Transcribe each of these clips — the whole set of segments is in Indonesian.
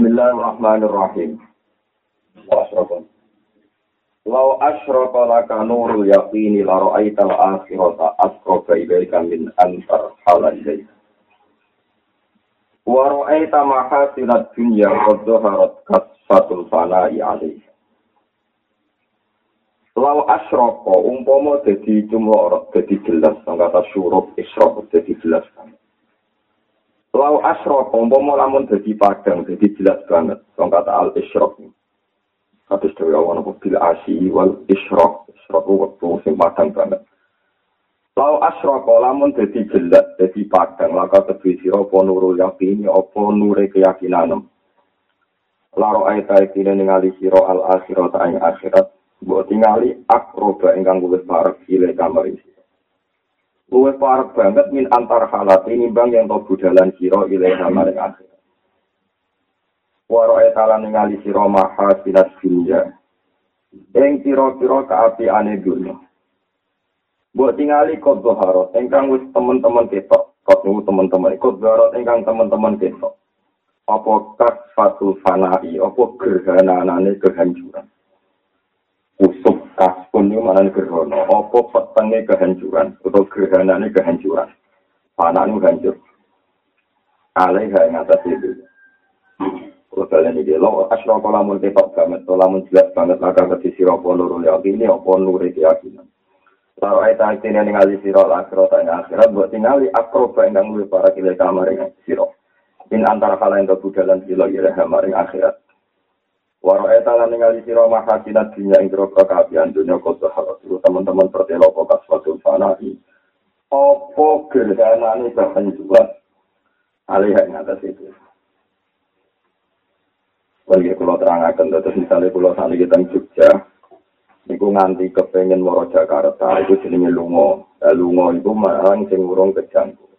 Bismillahirrahmanirrahim. Wasrofon. Lau asyraka laka nurul yaqini la ra'aita al-akhirata asqaba ilaika min antar halal ilaika. Wa ra'aita mahasinat dunya qad dhaharat kasfatul fana'i alaihi. Lau asyraka umpama dadi cumlorot dadi jelas kata syuruk isyrok dadi jelas kan. Lau asrok, umpama lamun dadi padang, dadi jelas banget. Wong kata al isrok. Kados dewe awan apa bil asi wal isrok. Isrok waktu sing padang banget. Lau asrok, lamun dadi jelas, dadi padang, maka tebi sira apa nurul yakin, apa nure keyakinan. Laro ayat ayat ini ningali siro al akhirat ayat akhirat. Buat tingali akroba ingkang luwes parek ile kamar isi. luwih parep banget min antar halat nimbang yang tau budalan sira ilai nama yang. Waro etalan ngali sira maha sinas dunia. Eng siro-siro ke api ane. Buat tingali kot goharot, engkang wis teman-teman kita. Kot nunggu teman-teman, kot goharot engkang teman-teman kita. Apa kas fatul fanai, apa gerhananane kehancuran. Usuh kaspun itu malah gerhana. Apa petengnya kehancuran? Atau gerhananya kehancuran? Panah itu hancur. Alih yang atas itu. Kudal ini dia, lo asyroko lamun tepat banget, lo lamun jelas banget, laka ke sisi roko luru opo ini apa nuri keyakinan. Lalu ayat ayat ini yang siro, lakro tanya akhirat, buat tinggali akro bayang dan para kilai kamar siro. Ini antara hal yang terbudalan, ilo ilah kamar akhirat. Waro eta lan ningali sira mahasinat dunya ing groko kabian dunya kota harus teman-teman pertelo kok suatu fanai. Opo gerhanane bahkan juga alih yang atas itu. Bagi kalau terangkan, terus misalnya kalau saat kita Jogja, Iku nganti kepengen moro Jakarta, itu jenenge lungo. Nah, lungo itu marang sing urung kejangku.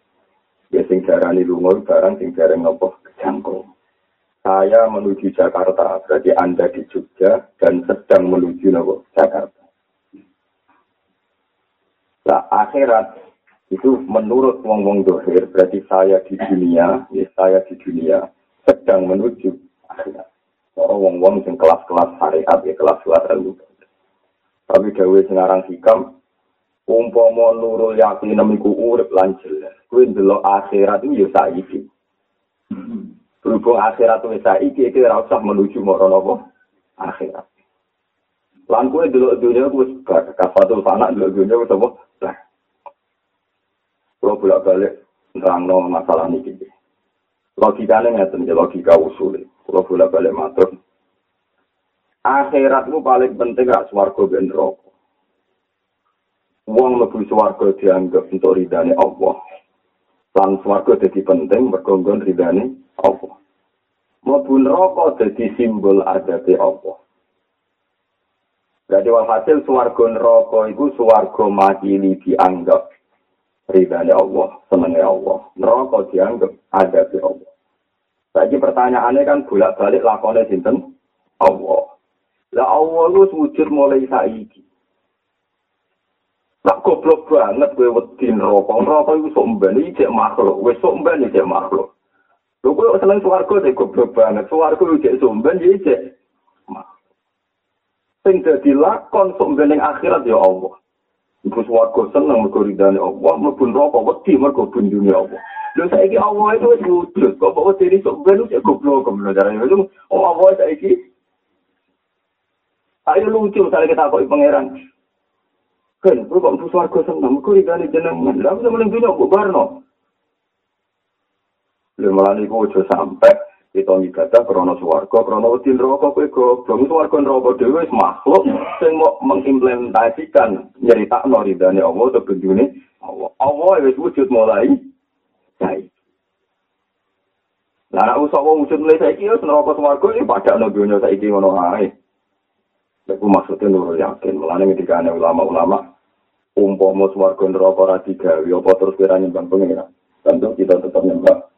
Ya sing jarani lungo barang sing jarang ngopo kejangku. Saya menuju Jakarta, berarti Anda di Jogja dan sedang menuju Nopo Jakarta. Nah, akhirat itu menurut wong-wong dohir, berarti saya di dunia, ya saya di dunia, sedang menuju akhirat. Kalau wong-wong yang kelas-kelas syariat, ya kelas-kelas ilmu. Tapi gawe sengarang hikam, umpama nurul yakin nemiku urip lan jelas. Kuwi ndelok akhirat itu ya saiki. Berhubung akhirat wis saiki iki ora usah menuju marana apa? Akhirat. Lan kowe delok dunia wis kafatul fana delok dunia wis apa? Lah. Kalau bolak-balik nerangno masalah niki. Logikane ngeten ya logika usul. Kalau bolak-balik matur. Akhiratmu paling penting gak swarga ben neraka. Wong mlebu swarga dianggap untuk ridane Allah. Lan swarga dadi penting mergo ridane Allah. Mlebu neraka dadi simbol adabe Allah. Jadi walhasil swarga neraka iku swarga makili dianggap ridane Allah, senenge Allah. Neraka dianggap adabe Allah. Lagi pertanyaannya kan bolak-balik lakonnya sinten Allah. Lah Allah lu wujud mulai saiki. Tak goblok banget gue wedi neraka. Neraka iku sok mbene iki makhluk. Sok mbene iki makhluk. Lho kok seneng swarga dek goblok banget. Swarga yo cek somben yo cek. Sing dadi lakon somben ning akhirat ya Allah. Iku swarga seneng mergo ridane Allah, mlebu neraka wedi mergo bundune Allah. Lho saiki Allah itu wis wujud, kok kok diri somben cek goblok kemen cara itu. Oh Allah saiki Ayo lucu misalnya kita kok pangeran. Kan, kok kok swarga seneng mergo ridane jenengan. Lah aku meneng dunya kok barno. Lembalan iku aja sampai kita ibadah krono swarga, krono wedi neraka kowe goblok swarga neraka dhewe wis makhluk sing mau mengimplementasikan nyeritakno ridane Allah to bendune Allah. Allah wis wujud mulai saiki. Lah nek usah wong wujud mulai saiki wis neraka swarga iki padakno dunya saiki ngono ae. Iku maksudnya nurul yakin, melane ketika ulama-ulama umpama swarga neraka ora digawe apa terus kira nyembah pengiran. Tentu kita tetap nyembah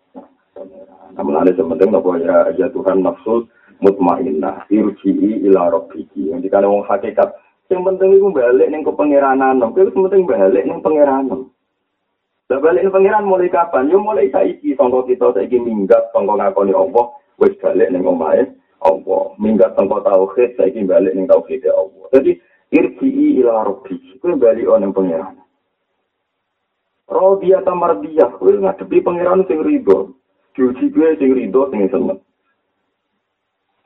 namun sementing nopo ya ya Tuhan nafsul mutmainnah irji'i ila rabbiki yang dikane wong hakikat yang penting itu balik ning kepengiranan nopo itu penting balik ning pengiranan Lah balik ning pengiran mulai kapan? Yo mulai saiki sangka kita saiki minggat sangka ngakoni Allah wis balik ning omahe Allah. Minggat teng kota tauhid saiki balik ning tauhid Allah. Jadi irji'i ila rabbi. Kuwi bali ana pangeran. Rodiyah ta mardiyah, kuwi ngadepi pangeran sing rido. Diuji kuwi sing rido sing seneng.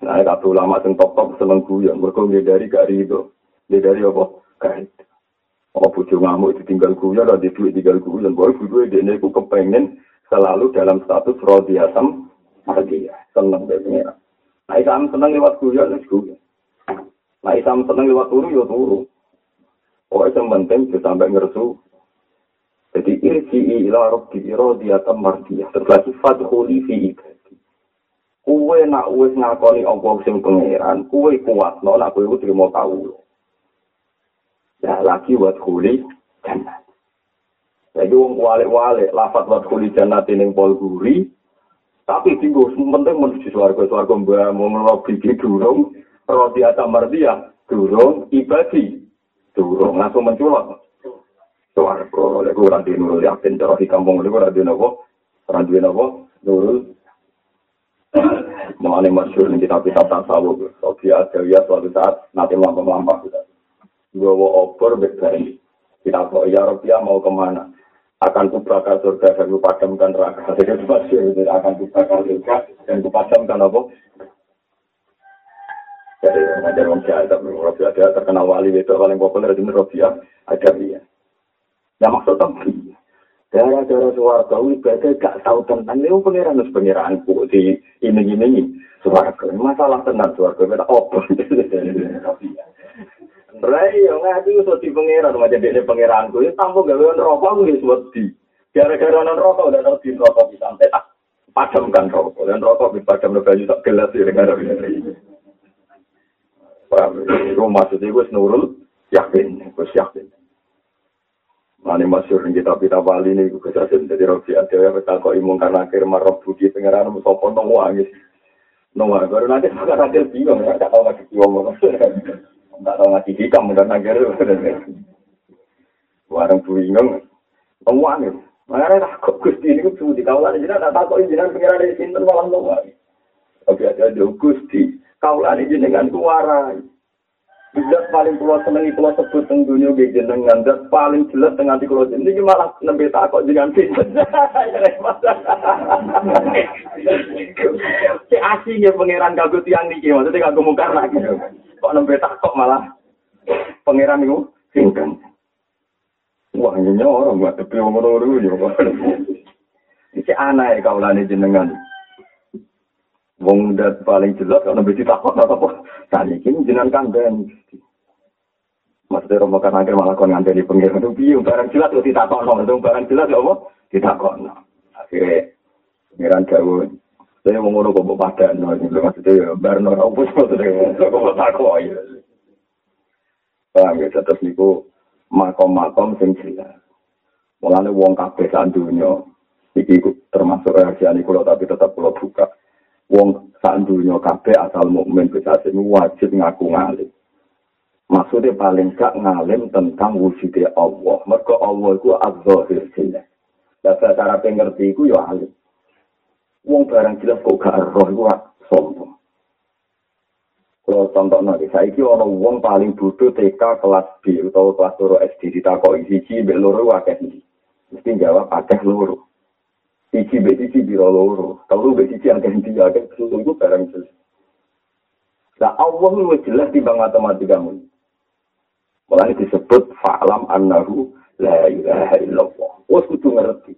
Nah, kata ulama sing top-top seneng guyon, mergo dari gak rido. dari apa? Gak Oh, bojo ngamuk ditinggal guyon, ada duit tinggal guyon. Boy, bojo ini aku kepengen selalu dalam status rodiyatam mardiyah. Seneng dari pangeran. Nah, isam seneng lewat guyon, wis guyon. Nah, isam seneng lewat turu, ya turu. Oh, yang penting bisa sampai ngersu. irji ila robbi irodi atam mardiyah terbelah sifat huli fi ibadi. Kue nak uwe ngakoni Allah sing pengeran kuwe kuat no nak kuwe ku terima tau. Ya lagi wat huli jannat jadi wong wale-wale lafat wat huli jannat ini pol guri tapi tinggu penting menuju suarga suarga mbak mau ngelobiki durung roti atam mardiyah durung ibadi durung. Langsung menculok Suarga oleh gue radi nurul yakin cara di kampung oleh gue radi nopo radi nopo nurul. Mengenai masyur ini kita bisa tasawuf. Sobi ada ya suatu saat nanti lampak-lampak kita. Gowo obor berbari. Kita kok ya Rabia mau ke mana? Akan kubakar surga dan kupadamkan neraka. Jadi masih akan kubakar surga dan kupadamkan apa? Jadi ngajar orang jahat, tapi Rabia ada terkenal wali itu paling populer di Rabia ada dia. Ya maksudnya Gara-gara suarga ibadah gak tahu tentang ini pengiran terus pengiranku di ini ini suarga masalah tenang suarga kita obor Rai yo ngaji iso di pangeran macam dene pangeranku ya tampo gawe rokok wis wedi. Gara-gara non rokok udah tau di rokok bisa sampai tak padamkan rokok dan rokok di padam baju tak gelas ya gara ini. Paham? Itu maksudnya gue nurul yakin, gue yakin. Mane masyur kita kita bali ini gue kesasin jadi rofi ada ya betul kok imun karena akhir marah budi pangeran musopo nong wangis. Wangis baru nanti sekarang akhir bingung ya, gak tahu lagi bingung. Tidak tahu ngaji hikam, mudah nanggar. Warang bingung. Temuan itu. Makanya tak gusti ini di kaulan ini tak ini jangan pengiran dari sini malam temuan. Tapi ada gusti. Kaulan ini dengan suara. Jelas paling pulau seneng pulau sebut teng dunia gede dengan jelas paling jelas teng di pulau ini cuma lah nembe takut dengan si si asing pangeran kagut tiyang niki. Maksudnya tidak kemukar lagi kok nembe takut malah pangeran niku singkan wah nyonya orang buat tapi orang orang itu juga si aneh kau lani jenengan. Wong dat paling jelas kalau nembe ditakok apa Tadi ini jenengan kandang. Maksudnya romo kan akhir malah kon ngandani pengiran itu biung barang jelas itu ditakok no, itu barang jelas ya apa? Ditakok no. Akhirnya pengiran jauh. Saya mau ngono kok pada no, maksudnya ya barno apa maksudnya kok takok ya. Paham ya, tetap niku makom-makom sing jelas. Mulane wong kabeh sak dunya iki termasuk reaksi kula tapi tetap kula buka. Wong sak dunya kabeh asal mukmin bisa wajib ngaku ngalim. Maksudnya paling gak ngalim tentang wujudnya Allah. Mereka Allah itu az-zahir jelas. Dan cara pengerti itu ya alim. Wong barang jelas kok gak roh itu sombong. Kalau contoh nanti, saya ini orang wong paling bodoh TK kelas B atau kelas loro SD ditakok siji mbek loro akeh iki. Mesti jawab akeh loro. Siji mbek siji biro loro. Kalau mbek siji akeh iki akeh susu itu barang jelas. Nah Allah itu jelas di bang matematika mu. Mulai disebut fa'lam annahu la ilaha illallah. Wes kudu ngerti.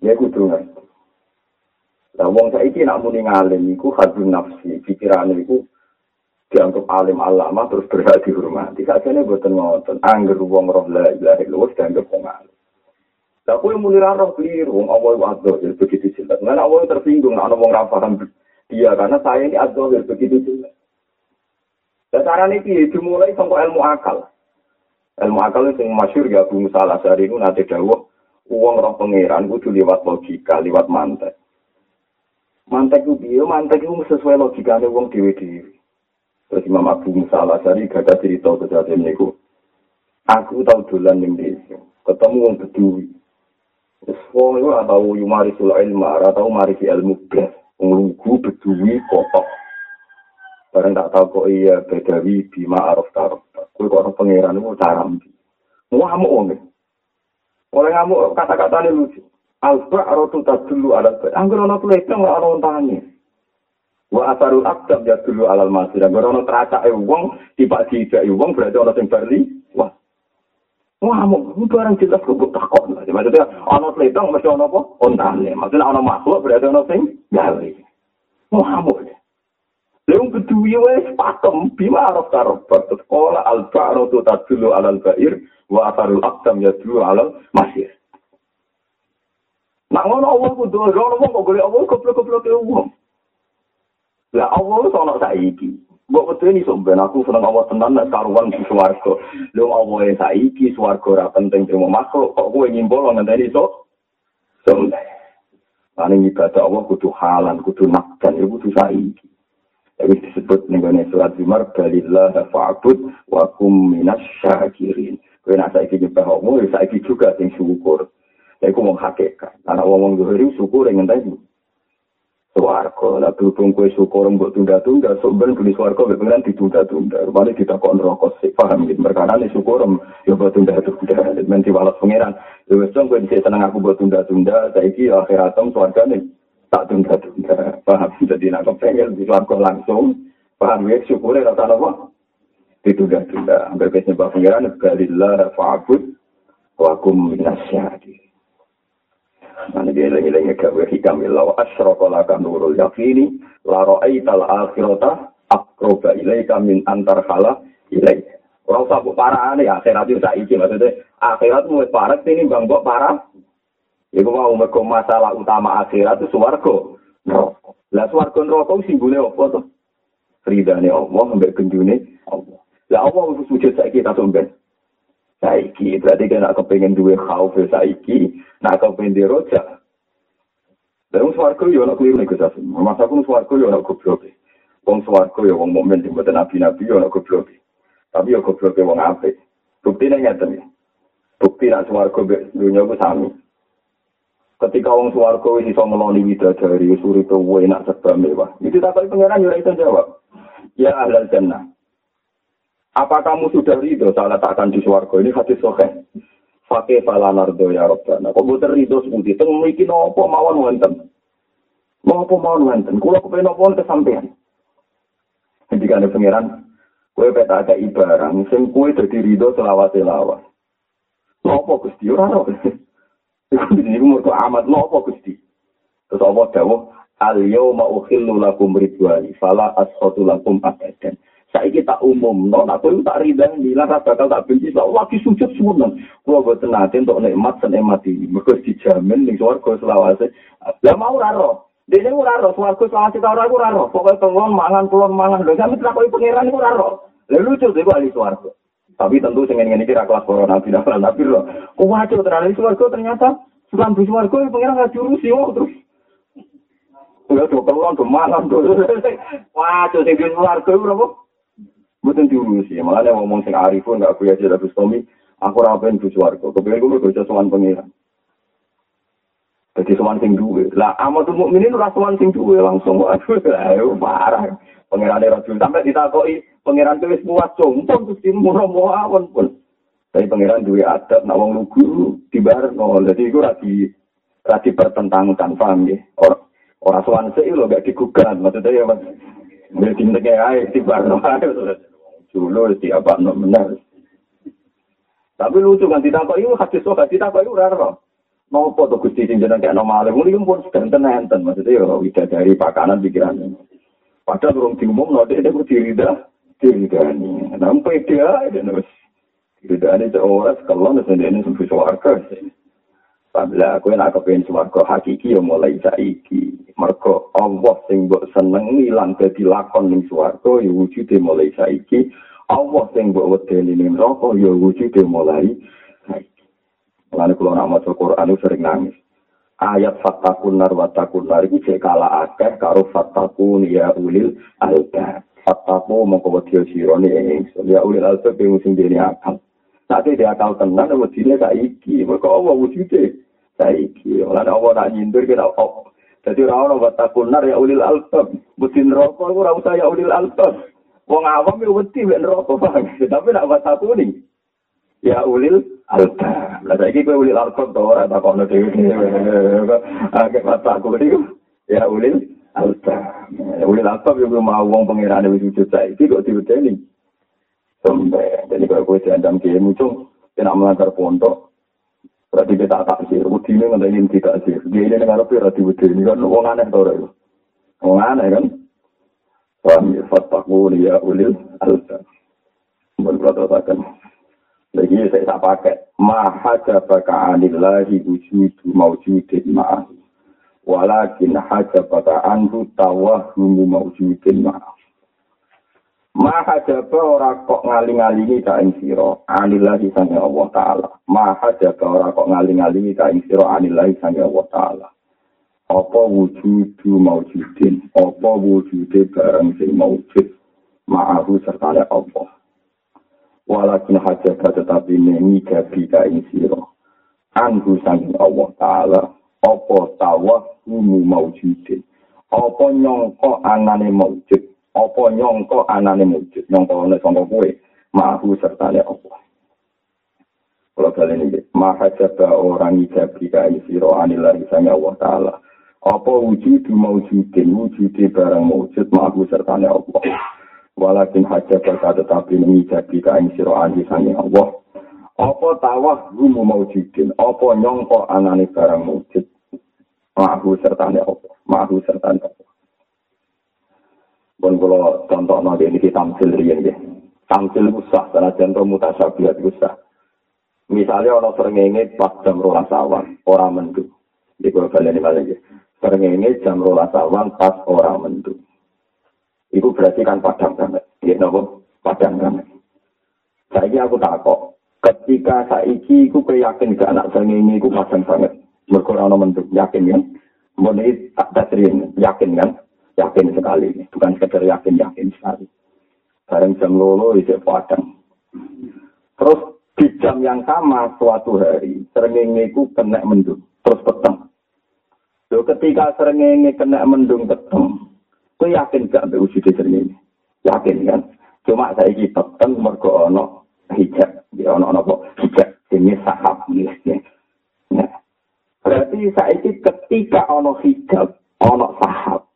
Ya kudu ngerti. Nah, wong saiki nak muni ngalim iku hadun nafsi, pikirane iku dianggap alim alama terus berhak dihormati. Sakjane boten ngoten. Angger wong roh la ilaha illallah dianggap wong alim. Lah kowe muni ra roh keliru, wong awal wadon ya begitu jelas. Mana awal tersinggung ana wong ra paham dia karena saya ini adzahir begitu jelas. Dan cara ini dimulai sampai ilmu akal. Ilmu akal itu yang masyur ya Abu Musa al-Asari itu nanti dawuh uang roh pangeran kudu lewat logika, lewat mantek. Mantek itu biyo, mantek itu sesuai logikanya uang dewi-dewi. Terus Imam Abu Musa al-Asari gak ada cerita kejadian itu. Aku tahu dolan yang desa, ketemu wong bedui. Wong iku ora tau yumari sul ilmu, ora tau mari ki ilmu blas. Wong beduwi kotak. Bareng tak tau kok iya bedawi bima arof tarof. Kuwi kok ana pangeran iku cara mbi. Ngamuk wong e. iki. Ngamuk kata-katane lucu. Al-ba'ru tadulu ala bed. Angger ana tulis nang ora ontane. Wa asarul aqdam ya tulu ala al masir. Angger ana tracake wong dipak dijaki wong berarti ana sing berli. Wah. Ngamuk. Ini barang jelas kok takon. Maksudnya orang tuleteng mesti orang apa? Ontane. Maksudnya orang makhluk berarti orang yang gali. Ngamuk. Leung kedua wes pakem bima araf taraf. Sekolah alba arotu tak dulu alal bair. Wa asarul akdam ya dulu alal masir. Nah ngono Allah kudu ora wong kok golek Allah goblok-goblok e wong. Lah Allah ana saiki. Mbok ini sampean aku seneng Allah tenan nek karuan di swarga. Lho Allah saiki swarga ora penting terima makhluk kok kowe nyimpul ngenteni iso. Sampeyan. Paling ibadah Allah kudu halan, kudu nakdan, itu kudu saiki. Tapi disebut nih surat Zumar, Balillah fa'bud wa kum minas syakirin. Kau nak saiki nyembah Allah, saiki juga sing syukur. Saya ku mau hakikat. Karena ngomong zuhuri syukur yang tadi. Suwargo. Lah berhubung kue syukur mbok tunda-tunda. Sebenarnya beli suwargo beneran ditunda-tunda. Rupanya ditakon rokok sih. Paham gitu. Mereka nanti syukur ya buat tunda-tunda. Menti walas pengiran. Ya wes dong kue di sini seneng aku buat tunda-tunda. Saya ki akhiratem suwarga nih. Tak tunda-tunda. Paham. Jadi nak kepengen di suwargo langsung. Paham ya syukurnya rata apa? Ditunda-tunda. Hampir kesnya bapak pengiran. Balillah fa'abud. Wakum minasyadi. Nah, ini eling-eling gawe hikam ilau asyraka laka nurul yakini la ra'aital akhirata akroba ilaika min antar khala ilaika. Ora usah mbok parane akhirat yo saiki maksudnya akhirat mu parah ini bang mbok parah. Iku mau mergo masalah utama akhirat itu. Neraka. Lah swarga neraka simbole apa to? Ridane Allah mbek gendune Allah. Lah Allah wis sujud saiki ta somben. Saiki. Berarti kan aku pengen duwe khauf saiki nak aku pengen diroja dan swarga yo nak keliru nih kesas masa aku swarga yo nak goblok. Wong swarga yo wong momen di mboten nabi nabi yo nak goblok. Tapi yo goblok wong apik. Bukti nih ngeten ya. Bukti nak swarga dunia ku sami. Ketika wong swarga wis iso ngeloni widadari urip enak serba mewah. Itu tak pengiran yo ora iso jawab. Ya ahlal jannah Apa kamu sudah ridho saat akan di suarga ini hadis sohe? Fakih pala nardo ya Rabbana. Kok buatan ridho seperti itu memiliki nopo mawon wenten. Nopo mawon wenten. Kulo kepengen nopo kesampean. Ketika ada pengiran, kue peta ada ibarang, sing kue jadi ridho selawat selawat. Nopo gusti ora ora. Iku ini umur amat nopo gusti. Terus Allah dawuh, al yauma ukhillu lakum ridwani, fala askhatu lakum abadan. Saiki tak umum no nak kowe tak ridah nila bakal tak benci lak lagi sujud sunan kula boten nate untuk nikmat senikmat mergo dijamin ning swarga selawase. Lah mau ora ro? Dene ora ro swarga selawase ta ora ora ro. Pokoke tenggon mangan kulon mangan. Lho sampe tak kowe pangeran iku ora ro. Lha lucu dhewe ahli swarga. Tapi tentu sing ngene iki ra kelas corona tidak pernah tapi wae terus swarga ternyata Sulam di swarga pangeran gak diurusi oh terus. Ya, tuh, kalau. Wah, tuh, di swarga, berapa? Mboten diurusi, malah nek ngomong sing arifun gak kuya jadi Gus Tomi, aku ora pengen Gus Warga, kepengen kulo kerja sowan pengiran. Jadi sowan sing duwe. Lah amal tuh mukminin ora sowan sing duwe langsung aduh ayo parah. Pangeran Rasul sampai ditakoki pangeran wis puas jompong terus dimuro awon pun. Tapi pangeran duwe adab nak wong lugu dibarno. Dadi iku ora di ora dipertentangkan, paham ya? Ora ora sowan sik lho gak digugat, maksudnya ya Mas. Mereka ae dibarno ae. dulu di apa benar. Tapi lucu kan tidak kok itu hadis kok tidak kok itu raro. Mau foto gusti jenengan kayak normal, mulai pun sedang enten maksudnya ya tidak dari pakanan pikirannya. Padahal belum diumum, nanti ada pun dirida, dirida ini. Nampai dia, dan terus dirida ini seorang sekolah, dan ini sembuh suarke. Pabila aku nak kepengen suarga hakiki, ya mulai saiki. Mereka Allah sing mbok seneng ilang dadi lakon ning suarga, ya wujude mulai saiki. Allah sing mbok wedeni ning neraka ya wujude mulai saiki. Lan kula nak maca Quran sering nangis. Ayat fatakun nar wa takun nar iki cek kala akeh karo fatakun ya ulil albab. Fataku mongko wedi sirone ingsun ya ulil albab sing sing dene akal. Sak dia akal tenan wedine saiki. Mergo Allah wujude saiki. Lan Allah nak nyindir kira Jadi orang orang takunar ya ulil albab. Butin rokok itu rasa ya ulil albab. Wong awam ya wedi rokok paham. Tapi nak buat takuni. Ya ulil albab. Lah saiki kowe ulil albab to ora takokno dhewe. Akeh mata aku iki. Ya ulil albab. Ulil albab yo mau wong pangerane wis wujud saiki kok diwedeni. Sampai jadi kalau kowe diandam kiai muncung, kena melanggar pondok, Berarti kita tak sih, ini nggak ingin tidak sih. Dia ini dengan lebih rati ini kan uang aneh tau itu. Uang aneh kan. Paham ya, fataku ya ulil alsa. Mohon teratakan. Lagi saya tak pakai. Maha jabaka anillahi wujudu mawjudin ma'ah. Walakin hajabaka anhu tawahumu mawjudin ma'ah. Maha jaba ora kok ngaling-alingi ka ing sira anillahi sange Allah taala. Maha jaba ora kok ngaling-alingi ka ing sira anillahi sange Allah taala. Apa wujudu maujudin, apa wujude barang sing maujud ma'ahu serta Allah. Walakin hajaba tetapi nengi gabi ka ing sira. Anhu sange Allah taala. Apa tawah umu maujudin. Apa nyongko anane maujud apa nyongko anane mujud nyongko ana sangka kowe mahu serta ne apa kalau kalian ini maha jaba orang ijabi kai siro anilari sanya Allah Ta'ala. Apa wujud mawujudin wujudi barang mawujud mahu serta ne apa walakin hajab berkata tetapi mengijabi kai siro anilari sanya Allah. Apa tawah gumu mawujudin apa nyongko anane barang mawujud mahu serta ne apa mahu serta ne pun kalau contoh nanti ini kita tamsil rian ya. Tamsil usah, karena contoh mutasabihat usah. Misalnya orang serengenge pas jam rolas awan, orang mendu. Di kalau kalian ini lagi. Serengenge jam rolas awan pas orang mendu. Itu berarti kan padang banget. Ya, nopo? Padang banget. Saya aku takut. Ketika saiki aku yakin ke anak serengenge aku padang banget. Mereka orang mendu. Yakin kan? Mungkin tak dasrin. Yakin kan? Yakin sekali, bukan sekedar yakin-yakin sekali. Bareng jam lolo itu padang. Terus di jam yang sama suatu hari, serengenge ku kena mendung, terus peteng. Loh, ketika serengenge kena mendung peteng, ku yakin gak ambil wujud serengenge? Yakin kan? Cuma saya ini peteng mergo ono hijab, ya ono ono hijab, ini sahab ya. Berarti saya ini ketika ono hijab, ono sahab,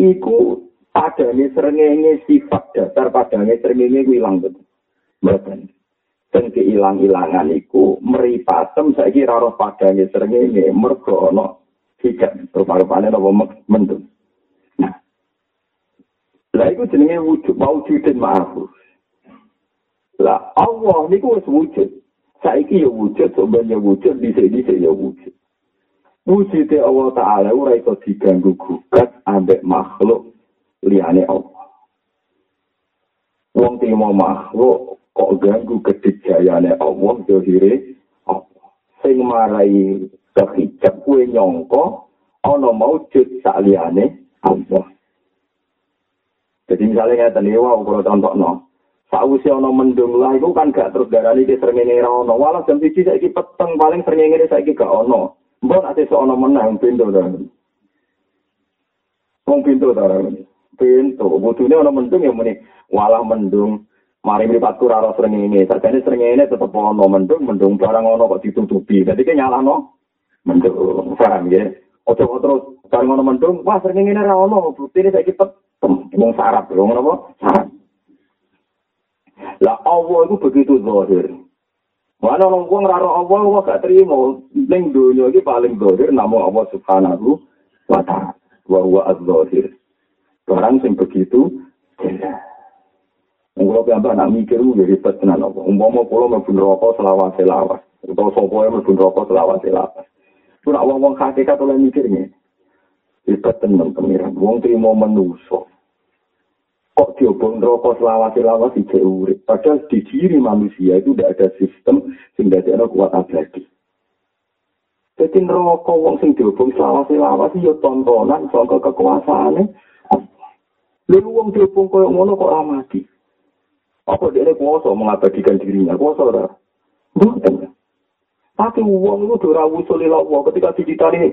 iku padane srengenge sifat dasar padane srengenge ilang betul. Mboten. Dan keilang-ilangan iku meripatem saiki ora roh padane srengenge mergo ana hijab rupa-rupane apa mendung. Nah. Lah iku jenenge wujud maujudin ma'ruf. Lah Allah niku wis wujud. Saiki ya wujud, sebenarnya wujud, bisa-bisa ya wujud. Wujude Allah Ta'ala ora iso diganggu gugat ambek makhluk liyane Allah. Wong timo makhluk kok ganggu kedijayane Allah dohire Allah. Sing marai kehijab kue nyongko ana maujud sak liyane Allah. Jadi misalnya ngeten iki wae kula contohno. Sausi ana mendung lah iku kan gak terus darani ki srengenge ra ono. Walau jam 1 saiki peteng paling srengenge saiki gak ono. Mbok nek iso ana wong pintu ta. Wong pintu ta. Pintu, butune ana mendung ya muni walah mendung. Mari mripatku ora ora srengenge. Sakjane srengenge tetep ana mendung, mendung barang ana kok ditutupi. Dadi ki nyalano mendung. Paham ya? Ojo terus barang ana mendung, wah srengenge ora ana, butine saiki tetep wong sarap, wong apa? Sarap. Lah Allah itu begitu zahir. Wana orang kuang raro Allah, Allah gak terima. Neng dunia ini paling dohir, namo Allah subhanahu wa ta'ala. Wahuwa az-dohir. Barang sing begitu, jelas. Ngulau piambah nak mikir, ya ribet tenan Allah. Umpama kulau mabun rokok selawas selawas. Atau sopoknya mabun rokok selawas selawas. Itu nak wong-wong kakekat oleh mikirnya. Ribet tenan kemiran. Wong terima menuso. Kok diobong rokok selawat-selawat di urip. Padahal di diri manusia itu tidak ada sistem sing ada kuat abadi. Jadi rokok wong sing diobong selawat-selawat ya tontonan soal kekuasaannya. Lalu wong diobong kaya ngono kok amati. Apa dia kuasa mengabadikan dirinya? Kuasa ora? Bukan. Tapi uang itu ora wusuli lawa ketika dicitari ning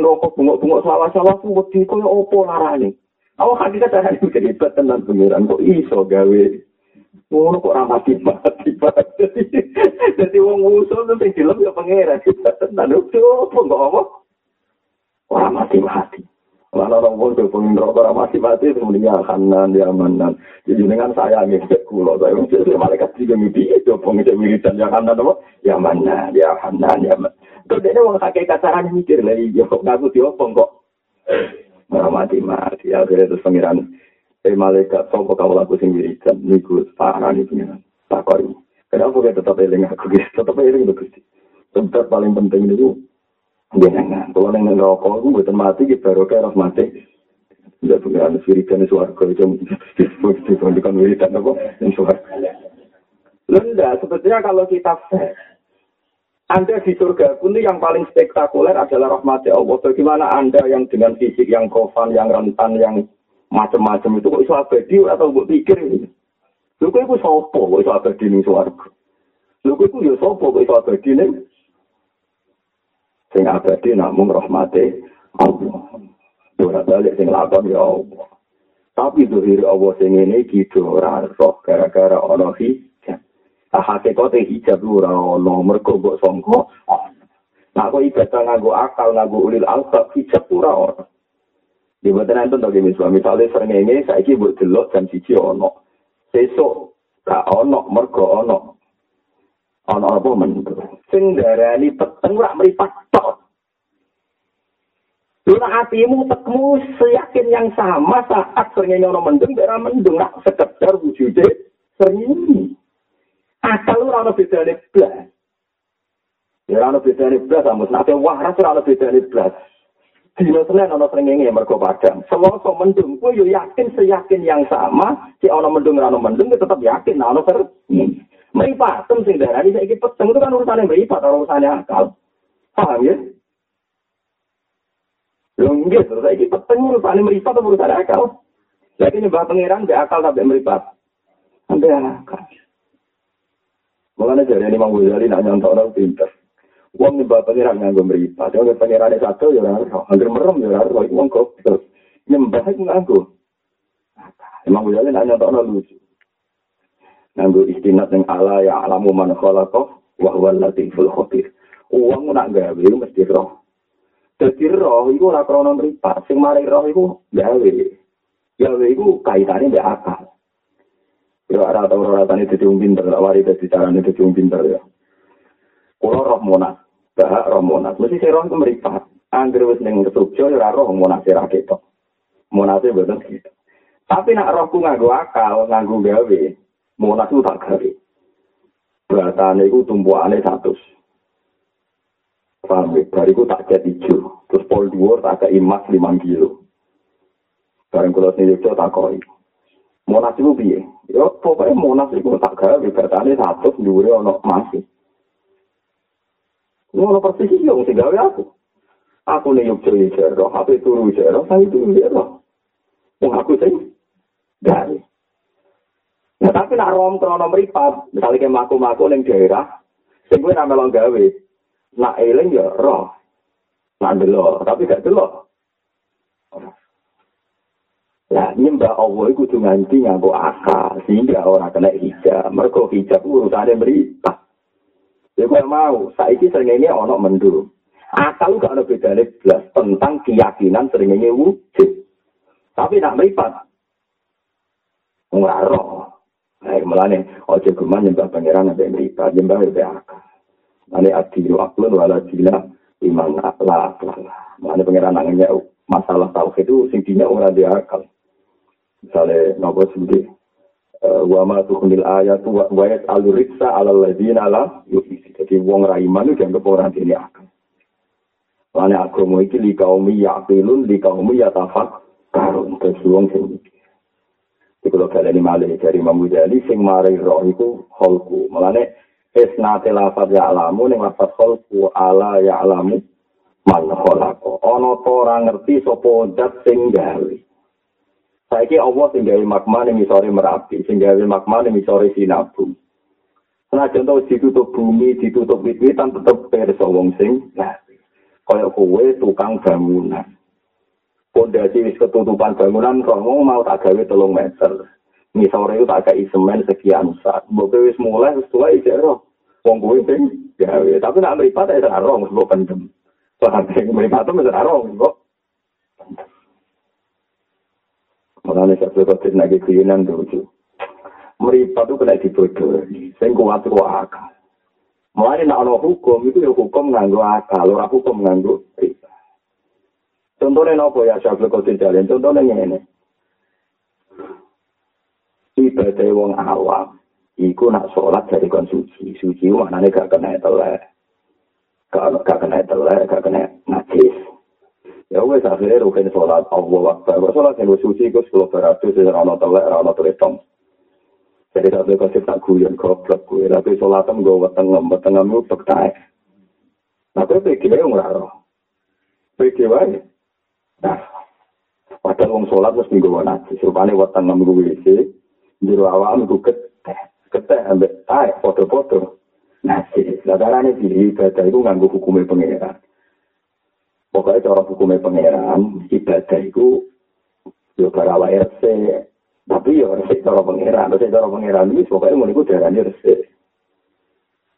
rokok bungok-bungok sawah-sawah ku wedi koyo opo larane. Awak hakikat cara itu jadi tenan pengiran kok iso gawe ngono kok ora mati mati jadi wong wusul tuh sing dilem ya pangeran tenan opo kok apa ora mati mati Mana orang pun tuh pengen rokok orang masih mati semuanya kanan dia manan. Jadi dengan saya nih kulo saya mesti malaikat juga mimpi itu pengen wiridan yang kanan apa? Ya mana dia kanan ya. Terus dia orang kakek kasaran mikir lagi yo dia kok. Orang mati ya terus pengiran. Eh malaikat sopo kamu laku sing wiridan niku nih pengiran. Takoi. Kenapa kita tetap eling aku gitu? Tetap eling itu gusti. Tetap paling penting itu jenengan. Kalau neng rokok, aku buatan mati, kita baru kayak mati. Tidak sirikan di suarga itu, disebutkan wiridan apa? Suarga. Lenda, sebetulnya kalau kita anda di surga pun yang paling spektakuler adalah rahmat Allah. Bagaimana Anda yang dengan fisik yang kofan, yang rentan, yang macam-macam itu kok iso abadi atau buat pikir ini? Lu kok itu sopo kok iso abadi ning swarga? Lu kok itu ya sopo kok iso abadi ning sing abadi namung rahmate Allah. Ora balik sing lakon ya Allah. Tapi zuhir Allah sing ngene iki ora roh gara-gara ana. Hakikate hijab ora ana mergo mbok sangka. Nah, kok ibadah nganggo akal, nganggo ulil albab, hijab ora ana. Di boten enten to misalnya, sering ini saya buat delok jam siji ono. Sesuk gak ono mergo ono ana apa men sing darani peteng ora mripat tok Luna hatimu tekmu seyakin yang sama saat sering ono mendung, bera mendung, nak sekedar wujudnya sering. Asal lu rana beda nih belas. Ya rana beda nih belas, amus nanti waras rana beda nih belas. Dino senen ono sering ini mergo padang. Selasa mendung, gue yo yakin seyakin yang sama, si ono mendung rana mendung, tetap yakin, ono sering. Meripatem sing darani saiki peteng itu kan urusannya meripat, urusannya akal. Paham ya? Lho nggih, terus saiki peteng urusannya meripat urusannya akal? Lagi nyembah pangeran be akal sampai meripat. Sampai akal. Mulane jare ini Mang Ghazali nak nyontokno pinter. Wong nyembah pangeran nganggo meripat. Ya pangerane satu ya ora ora. Angger merem ya ora ora. Wong kok nyembah iku nganggo. Emang Ghazali nak nyontokno lucu. nganggo istinat yang ala ya alamu man khalaqa wa huwa latiful khabir. Wong nak gawe mesti roh. Dadi roh iku ora krana mripat, sing mari roh iku gawe. Gawe iku kaitane mbek akal. Ora tau ora tani dadi wong pinter, wari dadi carane dadi wong pinter ya. Kulo roh monas, bahak roh monas. Mesti sing roh mripat. Angger wis ning ya ora roh monas ora ketok. Monase boten gitu. Tapi nak rohku nganggo akal, nganggo gawe, Monas itu tak gawe. Beratane itu tumpuannya satu. Paham ya? Bariku tak jadi hijau. Terus pol dua tak ke emas lima kilo. Barang kalau sini itu tak koi. Monas itu biye. Ya pokoknya monas itu tak gawe. Beratane satu. Dua ono masih. Ngono persis iki wong sing gawe aku. Aku nek yo ceri jero, apa turu jero, saya turu jero. Wong aku sing gawe. Nah, tapi nak rom krono meripat, misalnya kayak maku-maku neng daerah, sing gue nama gawe, nak eling ya roh, nak delo, tapi gak delo. Lah nyembah Allah itu tuh nganti nganggo akal sehingga orang kena hijab. Mereka hijab urusannya berita. Ya gue mau, saiki seringnya ono mendung. Akal gak ada beda belas tentang keyakinan seringnya wujud. Tapi nak meripat, roh. Nah, melane ojo guman nyembah pangeran ada mripat, nyembah ya akal. Mane adilu aklun wala dina iman la akal. Mane pangeran nangnya masalah tauhid itu sing dina ora dia akal. Misale nopo sendiri eh, wa ma tuhnil ayat wa ayat aluriksa ala ladina la yu'isi. Jadi wong ra iman itu dianggap orang ini akal. Mane agama iki li kaumi yaqilun li kaumi yatafak karun. Terus wong sing Iku kalau kalian malih dari Imam Ghazali sing mari roh iku holku. Mulane isnate lafaz ya alamu ning lafaz holku ala ya alamu man kholako. Ono to ora ngerti sapa zat sing gawe. Saiki Allah sing gawe magma ning isore Merapi, sing gawe magma ning isore Sinabung. Senajan tau ditutup bumi, ditutup wit-witan tetep perso wong sing ngapi. Kaya kowe tukang bangunan. Pondasi wis ketutupan bangunan, romo mau tak gawe telung meter. Misore itu tak kayak semen sekian saat. Mbok wis mulai wis tua iki ero. Wong kowe sing gawe, tapi nak mripat ya ora rong mbok pendem. Soale sing mripat itu ora rong mbok. Mulane sak kok nagi kuyunan dulu. meripat itu kena dibodohi. Sing kuat itu akal. Mulai nak ada hukum, itu ya hukum nganggo akal. Orang hukum nganggo riba. Contohnya apa ya, Syafil Qadir Jalin? Contohnya ini. Ibadah wong awam. Iku nak sholat dari kon suci. Suci maknanya gak kena telek. Gak, gak kena telek, gak kena najis. Ya wes akhirnya rukin sholat. Allah wakbar. Sholat yang suci itu 10 beratus. Rana telek, rana teletong. Jadi satu kasih tak guyon goblok gue, tapi sholatem gue wetengem, wetengem itu tektai. Nah, gue pikir aja nggak roh. Pikir aja. Nah, padahal wong sholat mesti gue nanti. Rupanya wetengem gue isi, di ruang gue keteh, keteh ambek tai, foto-foto. Nasi, ini di ibadah itu nganggu hukumnya pengeran. Pokoknya cara hukumnya pengeran, ibadah itu, yo karawa RC, Tapi ya resik cara pengiran, resik cara pengiran ini pokoknya mau ikut darahnya resik.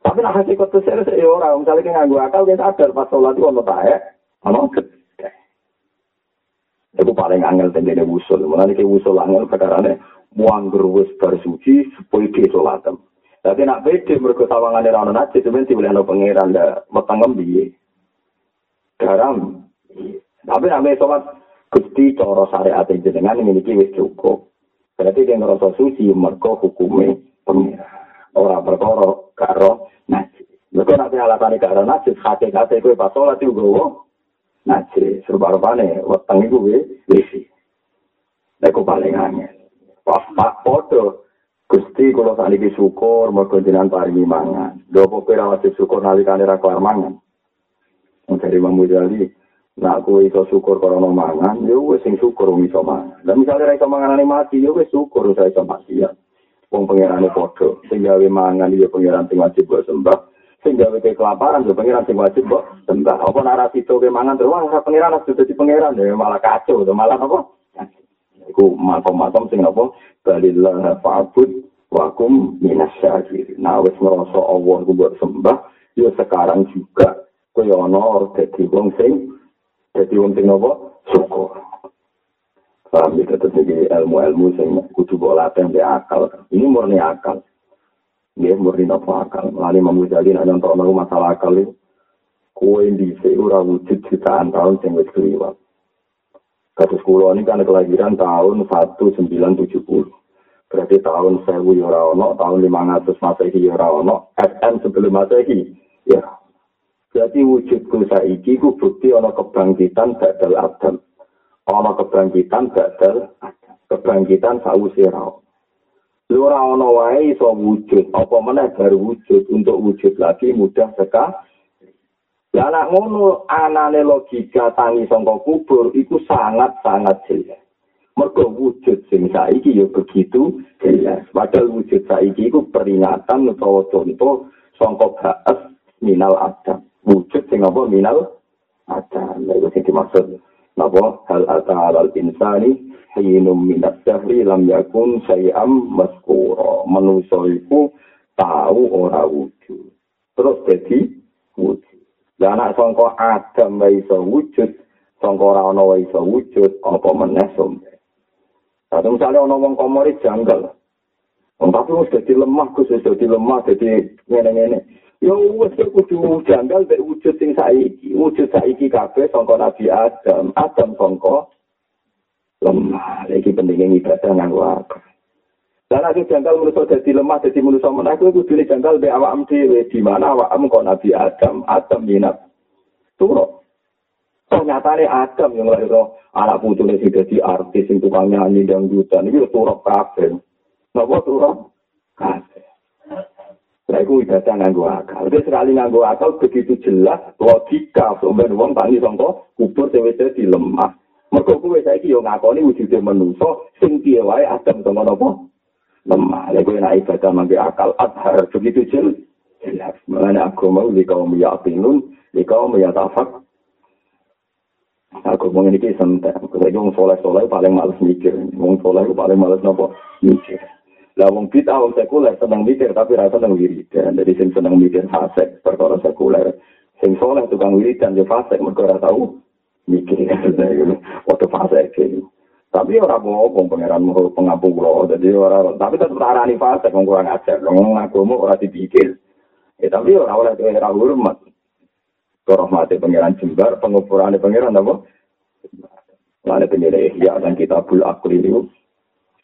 Tapi nah hasil kotor saya ya orang, misalnya kita nganggu akal, kita sadar pas sholat itu ono taek, ono gede. Itu paling angel tendene wusul, mulai ke wusul angel perkarane muang gerwes bersuci supaya dia sholatem. Tapi nak beda mereka tawangan orang najis, sebenarnya boleh ada pengiran, ada metang ngembi. Garam. Tapi nak sholat, Gusti cara syariat jenengan memiliki wis cukup. Berarti dia ngerasa suci, mereka hukumnya pengira. Orang berkoro, karo, najis. Mereka nanti alasan karo najis, hati-hati gue pas sholat juga, wo. Najis, serba-rupanya, weteng itu gue, wisi. Itu paling angin. Wah, pak, foto. Gusti, kalau saat ini syukur, mereka jenang paringi mangan. Dua pokoknya syukur, nalikani rakyat mangan. Dari Imam Mujali, Nah, aku iso syukur mau mangan, ya wes sing syukur wong iso mangan. Dan misalnya iso mangan mati, ya wes syukur saya iso mati ya. Wong pangeran podo, sing gawe mangan ya pangeran sing wajib buat sembah. Sing gawe kelaparan ya pangeran sing wajib buat sembah. Apa narasi itu ke mangan terus, wah pangeran harus jadi pangeran ya malah kacau, tuh malah apa? Iku makom-makom sing apa? Balillah fa'bud wakum minas syakir. Nah, wes ngerasa Allah buat sembah, ya sekarang juga kaya ana dadi wong sing Jadi wong sing nopo syukur. Paham ya tetep iki ilmu-ilmu sing kudu mbok latih mbek akal. Ini murni akal. Nggih murni nopo akal. Lali mamu jadi nek nonton masalah akal iki kue di ora wujud jutaan tahun sing wis kliwat. Kasus kulo ini kan kelahiran tahun 1970. Berarti tahun 1000 ya ora ono, tahun 500 Masehi ya ora ono, SM sebelum Masehi ya Jadi wujudku saiki ku bukti ana kebangkitan badal adam. Ana kebangkitan badal. Kebangkitan sawise ra. Lu ora ana wae iso wujud, apa meneh baru wujud untuk wujud lagi mudah sekali. Ya anak ngono anane logika tangi sangka kubur itu sangat-sangat jelas. Mergo wujud sing saiki ya begitu jelas. Padahal wujud saiki iku peringatan utawa contoh sangka baas minal adam. Wujud sing apa minal ada lha sing dimaksud napa hal ata al insani hinum minas sahri lam yakun sayam maskura manusa iku tahu ora wujud terus jadi wujud dan anak sangka adam iso wujud ana wae iso wujud apa meneh sombe Atau misalnya orang ngomong komori janggal. Tapi harus jadi lemah, khusus jadi lemah, jadi ngene-ngene. Ya wis kudu janggal mek wujud sing saiki. Wujud saiki kabeh sangka Nabi Adam. Adam sangka lemah. Iki pentingnya ibadah nganggo akal. Dan aku janggal manusia jadi lemah, jadi manusia menang, aku kudu janggal be awak dhewe di mana awak kok Nabi Adam, Adam minat. Turo. Ternyata ini Adam yang lahir anak putune sing dadi artis sing tukang nyanyi dangdutan iki turok kabeh. Napa turok? Kabeh. Nah, itu ibadah nganggo akal. Jadi sekali nganggo akal begitu jelas logika sampeyan wong tani sangka kubur dhewe di lemah. Mergo kuwe saiki yo ngakoni wujude manungsa sing piye wae adem sama napa? lemah. Lha kowe nek ibadah mangke akal adhar begitu jelas. Jelas. Mulane agama li kaum yaqinun, li kaum yatafak. Aku mau ini santai. Kalau wong soleh soleh paling males mikir. Wong soleh paling males nopo mikir. Lah wong bid'ah wong sekuler seneng mikir tapi rasa seneng wiridan. Jadi sing seneng mikir fasik perkara sekuler. Sing soleh tukang wiridan yo fasik mergo ora tau mikir. Waktu fasik gitu. Tapi ora bohong pangeran mau pengampung kula. Jadi ora tapi tetep arani fasik wong kurang ajar. Wong agama ora dipikir. Ya tapi ora oleh ora hormat. Rahmati pangeran jembar, pengukuran pangeran apa? Lalu ya dan kitabul akli itu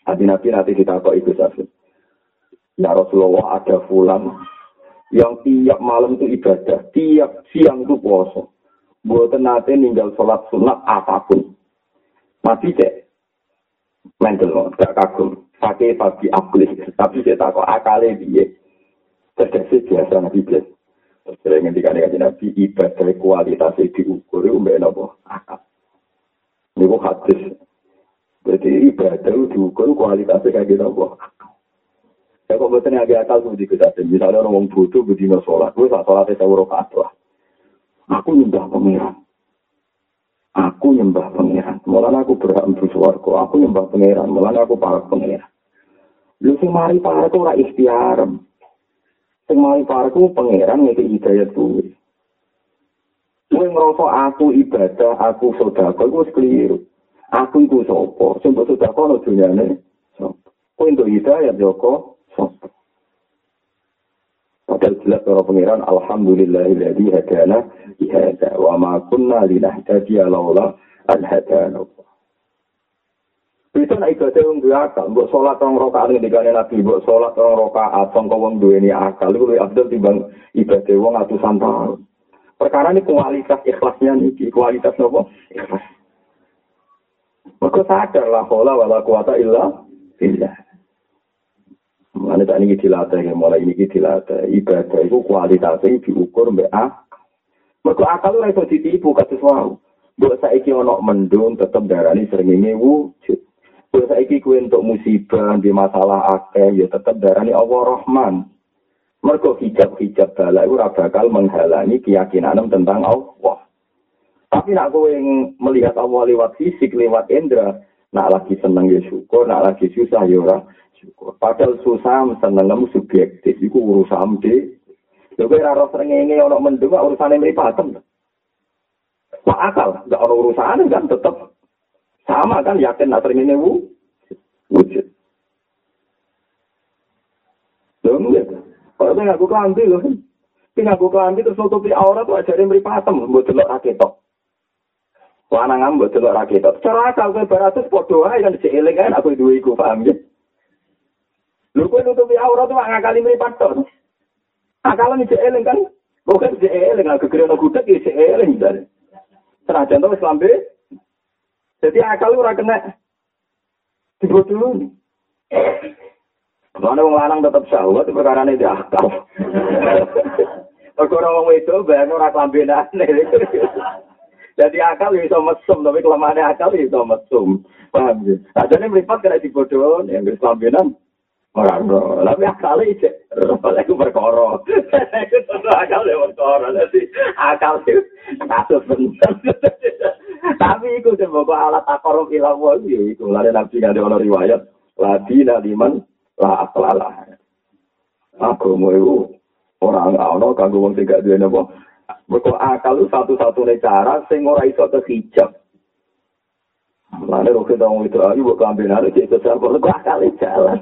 Nabi Nabi nanti kita kok itu saja. Ya Rasulullah ada fulan yang tiap malam itu ibadah, tiap siang itu puasa. Buat nanti ninggal sholat sunat apapun. Mati cek. Mental loh, gak kagum. Pakai pagi akli, tapi saya tak kok akalnya dia. Terkesi biasa Nabi biasa. Sering ngendikan Nabi ibadah kualitasnya diukur, umbe nopo akal. Ini hadis Jadi ibadah diukur kualitasnya kayak gitu apa? Ya kok betul agak akal tuh di kita. Misalnya orang butuh bedino sholat, gue saat sholatnya saya urut lah. Aku nyembah pangeran. Aku nyembah pangeran. Malah aku berhak untuk suarco. Aku nyembah pangeran. Malah aku para pangeran. Lu sing mari para ku ora ikhtiar. Sing mari para ku pangeran ngeke hidayat kuwi. Kowe ngrasa aku ibadah, aku iku wis keliru. Aku iku sapa sing mbok sudah kono dunyane sapa kowe entuk hidayah joko sapa Padahal jelas para pengiran Alhamdulillahilladzi hadana ihada wa ma kunna linahtadiya laula an hadana Itu nak ibadah yang dua akal, buat sholat orang rokaat ini dikane nabi, buat sholat orang rokaat, songkong wong dua ini akal, itu lebih abdul timbang ibadah wong atusan tahun. Perkara ini kualitas ikhlasnya nih, kualitas apa? Ikhlas. Maka sadar lah kola wala kuwata illa billah. Mana tak ini dilatih, mulai ini dilatih. Ibadah itu kualitasnya diukur mbak akal. Maka akal itu bisa ditipu wow. Buat saiki ono mendung tetap darani sering ini wujud. Buat saiki kue untuk musibah di masalah akeh ya tetap darani Allah Rahman. Mereka hijab-hijab bala itu bakal menghalangi keyakinan tentang Allah. Tapi nak kowe yang melihat Allah lewat fisik, lewat indera, nak lagi seneng ya syukur, nak lagi susah ya ora syukur. Padahal susah seneng kamu subjektif, itu urusan de. Lha kowe ora srengenge ana mendung urusane mripatem. Pak akal, gak ada urusan kan tetap sama kan yakin nak srengenge wu wujud. Lho nggih. Kalau ngaku kelambi lho. Ngaku kelambi terus nutupi aurat tuh ajarin mripatem, mbok delok raketok. Lanang ambek delok ra ketok. Cara akal kowe baratus padha wae kan dicek eling kan aku duwe iku paham ya. Lho kowe nutupi aurat tuh ngakali mripat tok. Akal ni cek eling kan. Bukan cek eling aku kira ono gudeg ya cek eling dan. Senajan to wis lambe. Jadi akal ora kena dibodohi. Mana wong lanang tetap syahwat perkara ini di akal. Perkara wong itu bayang ora kelambenan. Jadi akal bisa mesum, tapi kelemahannya akal bisa mesum. Paham ya? Ada yang melipat kena dibodoh, yang keselambinan. Orang tapi akal itu, aku berkoro. Itu akal itu berkoro, jadi itu kasus benar. Tapi itu sebuah alat akorom ilang wali, itu lari nabi ada riwayat. Ladi naliman lah aklalah. Aku mau orang orang kagum wong tiga dua nopo Mereka akal itu satu-satunya cara sing ora iso kehijab. Mana kita ngomong itu ayo buat kambing ada cek besar kok akal jalan.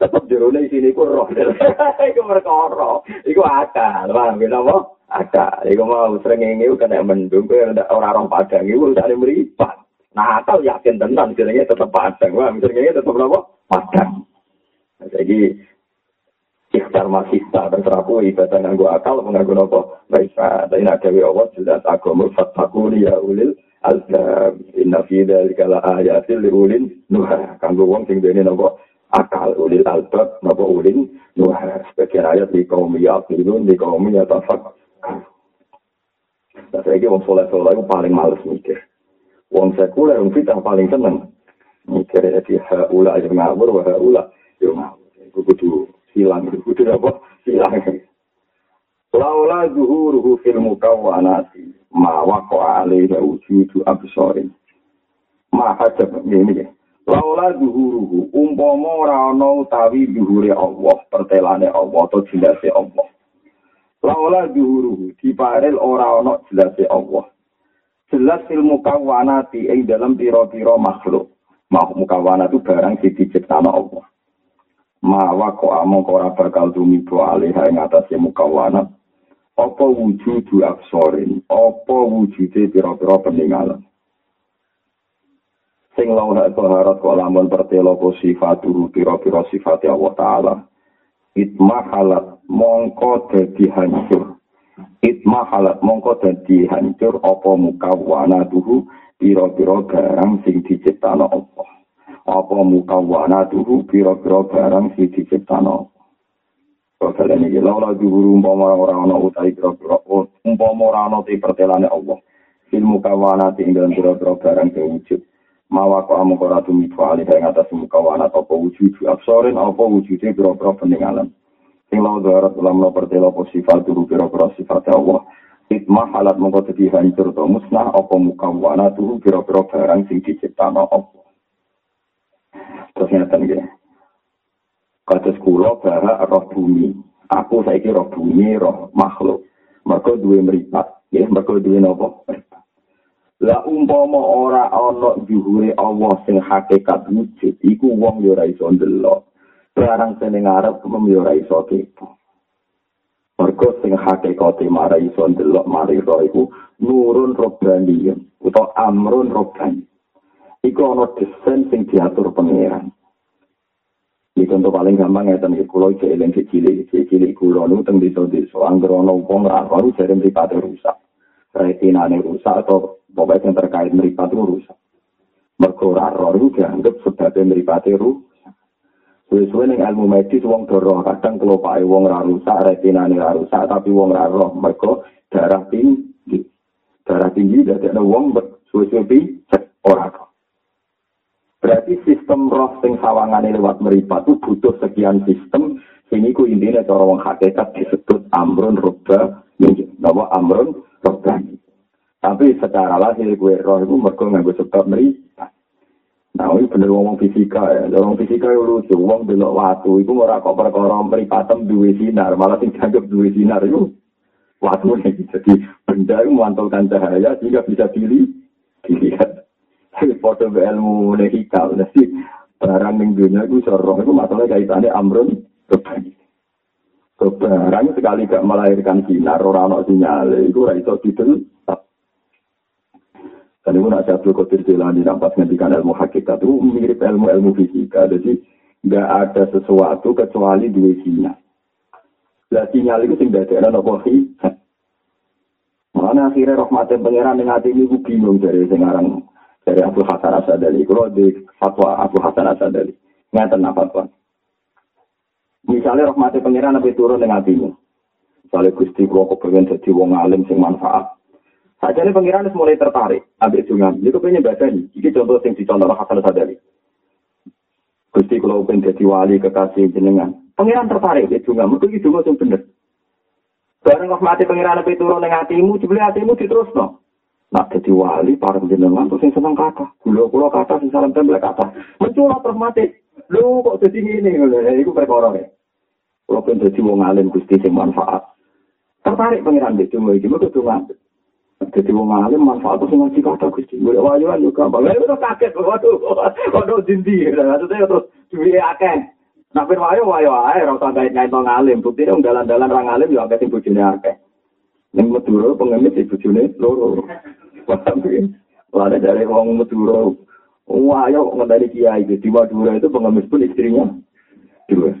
Tetap jerone sini ku roh. Iku perkara. Iku akal. Paham ya apa? Akal. Iku mau sering ini kena mendung kok ora roh padang iku usah meripat. Nah, akal yakin tenan jenenge tetap padang. Wah, jenenge tetap apa? Padang. Jadi ikhtar masista terserah ku ibadah nganggo akal nganggo nopo tapi nak gawe Allah jelas agama fatakuni ya ulil albab inna fi dzalika la ayatin li ulil nuha kanggo wong sing dene nopo akal ulil albab nopo ulil nuha sebagian ayat di kaum yaqilun di kaum yatafak Nah, saya wong soleh soleh itu paling males mikir. Wong sekuler, wong fitah paling seneng mikir. Jadi haula aja ngabur, haula Yo ngawur. Iku kudu silang, kudu apa? Silang. Laula zuhuruhu fil mukawwanati ma waqa alaihi wujudu absarin. Ma hajab ini ya. Laula zuhuruhu umpama ora ana utawi zuhure Allah, pertelane Allah atau jelase Allah. Laula zuhuruhu diparel ora ana jelase Allah. Jelas fil mukawwanati ing dalam pira-pira makhluk. Makhluk mukawwana itu barang sing diciptakan Allah. Ma waqa among ora bakal tumibo alih ing atase mukawwanat apa wujudu absorin, apa wujude pira-pira peninggalan. Sing lawan toharat kok lamun pertelo apa sifat turu pira-pira sifat Allah Ta'ala. Itma halat mongko dadi hancur. Itma halat mongko dadi hancur apa mukawana tuhu pira-pira barang sing diciptano Allah. Apa mukawana tuhu pira-pira barang sing diciptano. Kalian ini laula juhuru umpama orang ana utai kira-kira umpama ora ana te pertelane Allah. Ilmu kawana ing dalam kira-kira barang wujud. Mawa kok amu ora tumi kuali ing atas mukawana apa wujud absorin apa wujude kira-kira peninggalan. Sing lawa darat dalam no pertela apa sifat dulu kira-kira sifat Allah. Itmah halat mongko dadi hancur to musnah apa mukawana tuh kira-kira barang sing diciptakno Allah. Terus ngeten nggih. kados kula bara roh bumi. Aku saiki roh bumi, roh makhluk. Mergo duwe mripat, ya, mergo duwe napa? Lah umpama ora ana juhure Allah sing hakikat wujud, iku wong yo ora iso ndelok. Barang sing ngarep kemem yo ora iso kepo. Mergo sing hakikate mara iso ndelok mari roh iku nurun robbani utawa amrun robbani. Iku ana desain sing diatur pangeran. Ini contoh paling gampang ya tentang kulo itu eling kecil kecil kulo nu tentang desa desa anggerono uang baru jadi meripat rusak, retina rusak atau pokoknya yang terkait meripat rusak. Merkura roh itu dianggap sebagai meripat rusak. Suwe-suwe ning ilmu medis wong doro kadang kelopake wong ra rusak, retina ra rusak tapi wong ra roh mergo darah tinggi. Darah tinggi dadi ana wong suwe-suwe ora roh. Berarti sistem roh sing sawangane lewat meripat itu butuh sekian sistem. Ini ku intinya cara wong hakikat disebut amrun roba, nama amrun roba. Tapi secara lahir gue roh itu mereka nganggo sebab meripat. Nah, ini bener ngomong fisika ya. Ngomong fisika itu lucu. Wong belok waktu itu kok perkara meripatem duwe sinar, malah sing dianggap duwe sinar itu waktu ini. Jadi benda itu memantulkan cahaya sehingga bisa dilihat. Foto ilmu hikal. Jadi barang ning dunia itu soroh itu masalah kaitannya amrun kebani barang sekali gak melahirkan sinar orang no sinyal itu ora iso didel dan itu nak jatuh kotir jalan di nampak ngendikan ilmu hakikat itu mirip ilmu ilmu fisika. Jadi nggak ada sesuatu kecuali dua sinyal. Lah sinyal itu sing dadekno napa Mana akhirnya rahmatnya pangeran dengan hati ini bingung dari sekarang dari Abu Hasan Asadali. Kalau di fatwa Abu Hasan Asadali. Ngeten apa fatwa. Misalnya rahmati pengiran nabi turun dengan hatimu. Misalnya Gusti kalau kepengen jadi wong alim sing manfaat. Saja ini pengiran mulai tertarik. Ambil sungai. Itu pengen baca nih. Ini contoh sing dicontoh Hasan Asadali. Gusti kalau pengen jadi wali kekasih jenengan. Pengiran tertarik. Itu nggak. Mungkin itu nggak bener. Barang rahmati pengiran nabi turun dengan hatimu. Jumlah hatimu diterus no. Nak jadi wali, para jenengan terus yang seneng kata. Gula kula kata, sing salam tembel kata. Menculot terus mati. Kok jadi ini? Itu perkara ya. Kalau pun jadi wong alim gusti sing manfaat. Tertarik pengiran di cuma iki mergo donga. Jadi wong alim manfaat terus ngaji kata gusti. Gue wajuan juga. Bang, itu kaget. Waduh, waduh dindi. Maksudnya terus duwe akeh. Nak ben wayo wayo ae ora usah gawe nyaito ngalim. Bukti dong dalan-dalan orang alim yo akeh sing akeh. Ning Madura pengemis di bojone loro. Wah, dari orang Madura. Wah, ayo ngendali kiai. Di Madura itu pengemis pun istrinya. Dua.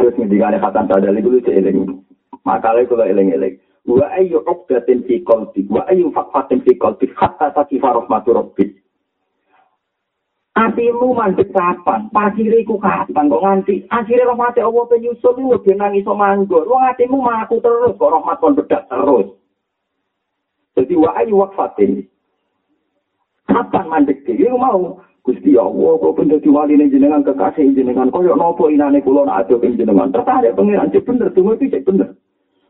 Terus ngendikane Hasan Sadali itu eling. Makalnya kalau eling-eling. Wa ayu uqdatin fi qalbi wa ayu faqatin fi qalbi hatta takifa rahmatu rabbik. Atimu mandek kapan? Pasire iku kapan kok nganti akhire rahmat Allah penyusul lu ben nang iso manggon. Wong atimu maku terus kok rahmat kon bedak terus. Jadi wa ayu waqfatin. Kapan mandek iki mau Gusti Allah, kok bener diwali ning jenengan kekasih jenengan, koyo nopo inane kula nak ing jenengan. Tertarik pangeran cek bener, tunggu iki cek bener.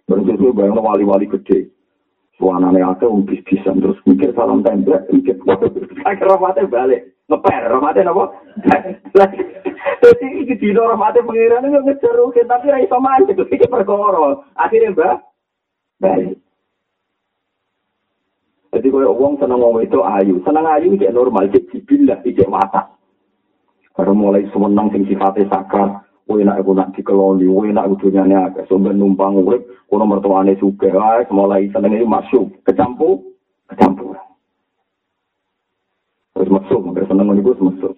Sesuai bayang wali-wali gede. Suanane akeh wong bis-bisan terus mikir salam template, mikir akhir rahmate balik. Ngeper, rahmate napa? Jadi iki dino rahmate pangeran nggak ngejar tapi ra iso mancing, iki perkara. Akhirnya mbak, balik. Jadi kalau uang seneng ngomong itu ayu, seneng ayu itu normal, itu jibilah, itu mata. Karena mulai semenang sing sifatnya sakar, kowe nak aku nak dikeloni, kowe nak udunyane agak sumber numpang urip, kono mertuane suge, wae mulai seneng itu masuk, kecampur, kecampur. Terus masuk, mereka seneng ngomong masuk.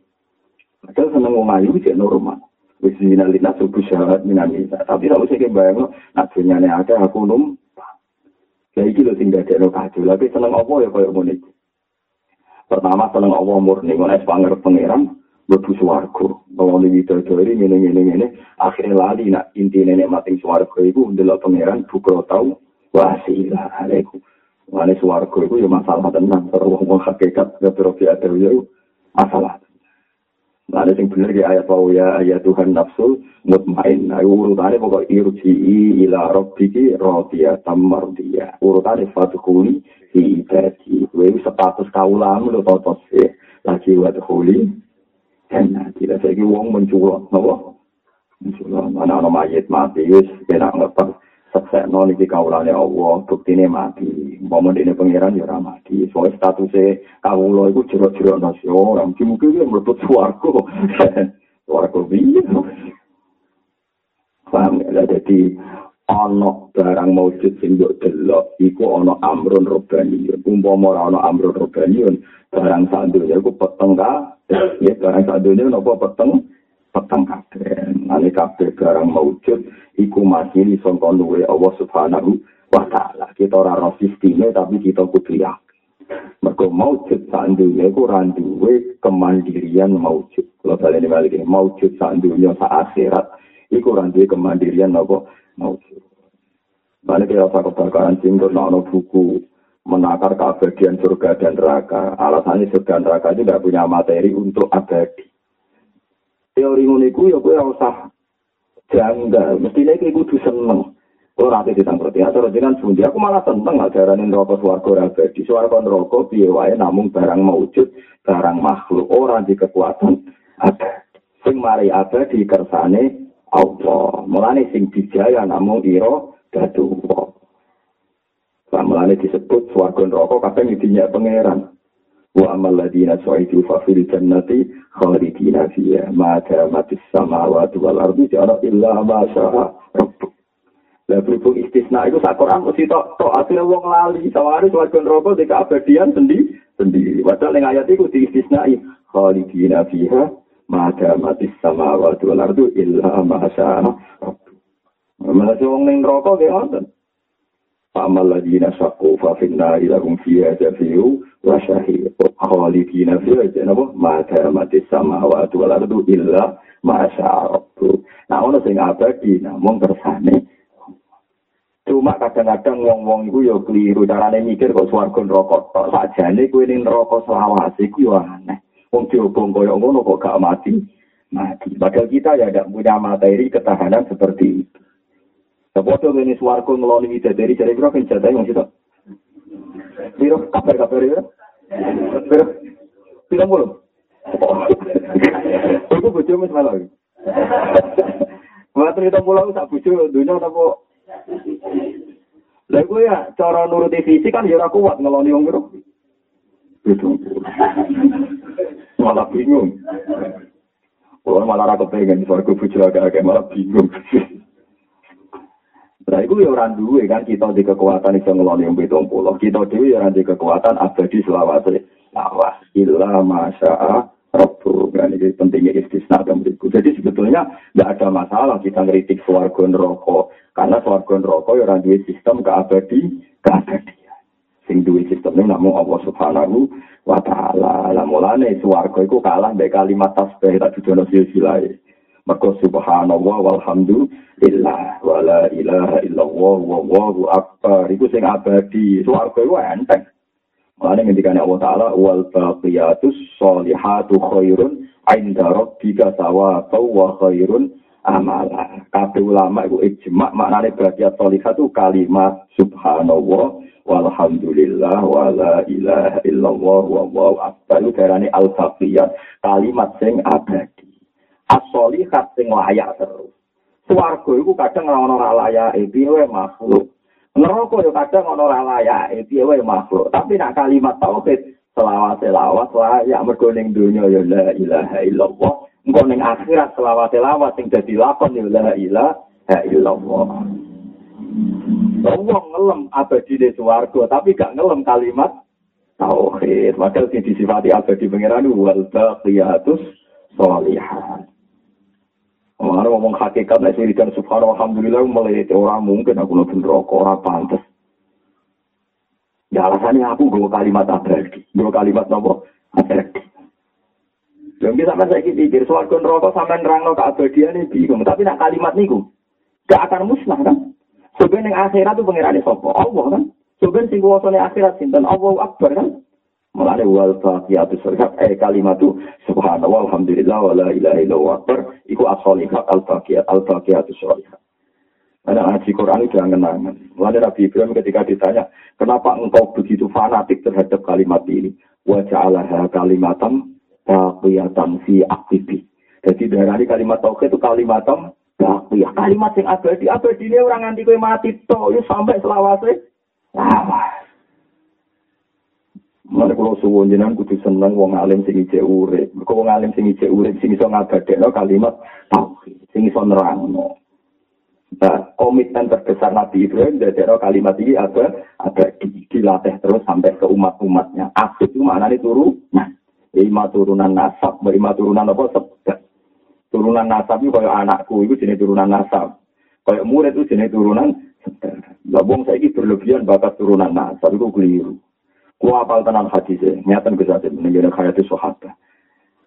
Padahal seneng ngomong ayu itu normal. Wis dinalina subuh syarat minamisa. Tapi kalau saya bayang, nak dunyane agak aku numpang. Ya iki lho sing dadekno kacau. Lagi seneng apa ya koyo ngene iki. Pertama seneng apa murni ngono es pangerep pangeran mlebu swarga. Bahwa ini dari ngene ngene ngene akhirnya lali nak inti nenek mati swarga iku ndelok pangeran buka tau wasilah alaikum. Mane swarga iku ya masalah tenan karo wong hakikat ya terus ya masalah. Nah, sing bener ya ayat bahwa ya ayat Tuhan nafsu mutmain. Nah, urutannya pokok irji'i ila robbiki rodiya tamar dia. Urutannya suatu kuli di ibadi. Wih, sepatus kaulam lu totos ya. Lagi waktu kuli. Dan nanti, lagi wong menculok. Nah, wong menculok. Mana-mana mayat mati, yus, kena ngepak. Seksekno niki kawulane Allah buktine mati. Momen ini pangeran ya ora mati. Soalnya statusnya kawula iku jero-jero nasi ora mungkin mungkin dia mlebet swarga. Swarga piye? Paham ya jadi ana barang maujud sing mbok delok iku ana amrun robani umpama ora ana amrun robani barang sandunya iku peteng ya barang sandunya napa peteng peteng kabeh. Nane kabeh barang maujud iku masih di sangka luwe Allah Subhanahu wa taala. Kita ora ro sisteme tapi kita kudu yakin. Mergo maujud sak dunya iku ora duwe kemandirian maujud. Kalau kalian balik maujud sak dunya sak akhirat iku ora duwe kemandirian apa maujud. Balik ya apa kebakaran singgur nono buku menakar keabadian surga dan neraka. Alasannya surga dan neraka itu tidak punya materi untuk abadi. Teori ngono iku ya kowe ora usah janggal. Mestine kowe kudu seneng. Ora ate ditangkrut ya terus jenengan sundi aku malah seneng ajaran neraka swarga ora di swarga neraka piye wae namung barang maujud barang makhluk. Ora di kekuatan ada sing mari ada di kersane Allah. Mulane sing dijaya namung ira dadu Mulane disebut swarga neraka kabeh dinyak pangeran. wa amal ladina su'idu fa fil jannati khalidina fiha ma damatis samawati wal ardi jara illa ma syaa rabbuk. La berhubung istisna itu sak Quran mesti tok tok asline wong lali saware swarga neraka di keabadian sendiri sendiri. Padahal ning ayat iku di istisnai khalidina fiha ma damatis samawati wal ardi illa ma syaa rabbuk. Malah wong ning neraka ge wonten amal ladina sakku fa finna ila hum fiha jafiu wa syahid khalidina fiha janabo ma mati sama wa tu wala tu illa ma sya'rabbu nah ono sing abadi namung kersane cuma kadang-kadang wong-wong iku ya keliru carane mikir kok swarga neraka tok sakjane kuwi ning neraka selawase iku yo aneh wong diobong kaya ngono kok gak mati mati padahal kita ya tidak punya materi ketahanan seperti itu Sepodo ini suarco ngeloni widadari dari biro kan jatah yang situ. Biro kabar kabar ya. Biro bilang belum. Ibu bojo mas malah. Buat cerita pulau tak bojo dunia apa? Lalu ya cara nuruti visi kan ya kuat ngeloni biro. Itu. Malah bingung. Kalau malah aku pengen suarco bojo agak-agak malah bingung. Nah, itu ya orang duwe kan, kita di kekuatan itu ngeloni yang betul pulau. Kita duwe ya di kekuatan abadi selawase. Lawas, ilah masya'a Rabbu. Kan ini pentingnya istisna dan berikut. Jadi sebetulnya tidak ada masalah kita ngeritik suarga neraka. Karena suarga neraka ya orang duwe sistem keabadi, keabadian. Sing duwe sistem ini namun Allah subhanahu wa ta'ala. Lah mulane suarga itu kalah dari kalimat tasbih tak judono silsilai. Maka subhanallah walhamdulillah wala ilaha illallah wallahu akbar. Iku sing abadi. Suarga itu enteng. Makanya ketika Allah Ta'ala wal baqiyatus solihatu khairun inda rabbika sawabau wa khairun amala. Kabeh ulama itu ijma maknane baqiyat solihat itu kalimat subhanallah walhamdulillah wala ilaha illallah wallahu akbar. Itu al baqiyat kalimat sing abadi. As-solihat sing layak terus. Swarga iku kadang ora ora layak, piye makhluk. Neraka yo kadang ana ora layak, piye makhluk. Tapi nak kalimat tauhid selawat selawat layak mergo ning donya ya la ilaha illallah. Engko ning akhirat selawat selawat sing dadi lakon ya la ilaha illallah. Wong ngelem di swarga, tapi gak ngelem kalimat tauhid. Maka sing disifati abadi pangeran wal baqiyatus sholihat. Mana ngomong hakikat nek dan subhanallah alhamdulillah melete orang mungkin aku nonton rokok orang pantas. Ya alasannya aku gue kalimat abadi, gue kalimat nopo abadi. Yang bisa saya pikir soal kon rokok sampai nerang no keabadian ini bingung, tapi nak kalimat niku gak akan musnah kan? Sebenarnya akhirat itu pengirannya sopo Allah kan? Sebenarnya sing kuasanya akhirat sinten Allah Akbar kan? Mulane wal baqiyatu sholihat eh kalimat itu subhanallah alhamdulillah wa la ilaha illallah akbar iku as-sholihat al-baqiyat al-baqiyatu sholihat. Ada ngaji Quran itu jangan kenangan. Mulane Nabi Ibrahim ketika ditanya, kenapa engkau begitu fanatik terhadap kalimat ini? Wa ja'alaha kalimatan baqiyatan fi aktibi. Jadi dari kalimat tauhid itu kalimatam baqiyah. Kalimat yang abadi. Abadi ini orang nganti kowe mati to, sampai selawase. Lawas. Mana kalau suwon jenengan kudu seneng wong alim sing ijek urip. Mergo wong alim sing ijek urip sing iso ngabadekno kalimat tauhid, sing iso nerangno. Nah, komitmen terbesar Nabi Ibrahim dari kalimat ini ada ada dilatih terus sampai ke umat-umatnya. Asli itu maknanya turunan. Lima turunan nasab, lima turunan apa? Sebab. Turunan nasab itu kayak anakku itu jenis turunan nasab. Kayak murid itu jenis turunan sebab. Labung saya ini berlebihan bakat turunan nasab itu keliru. Ku apal tenan hadis e, nyatan Gus Asim ning hayat sahabat.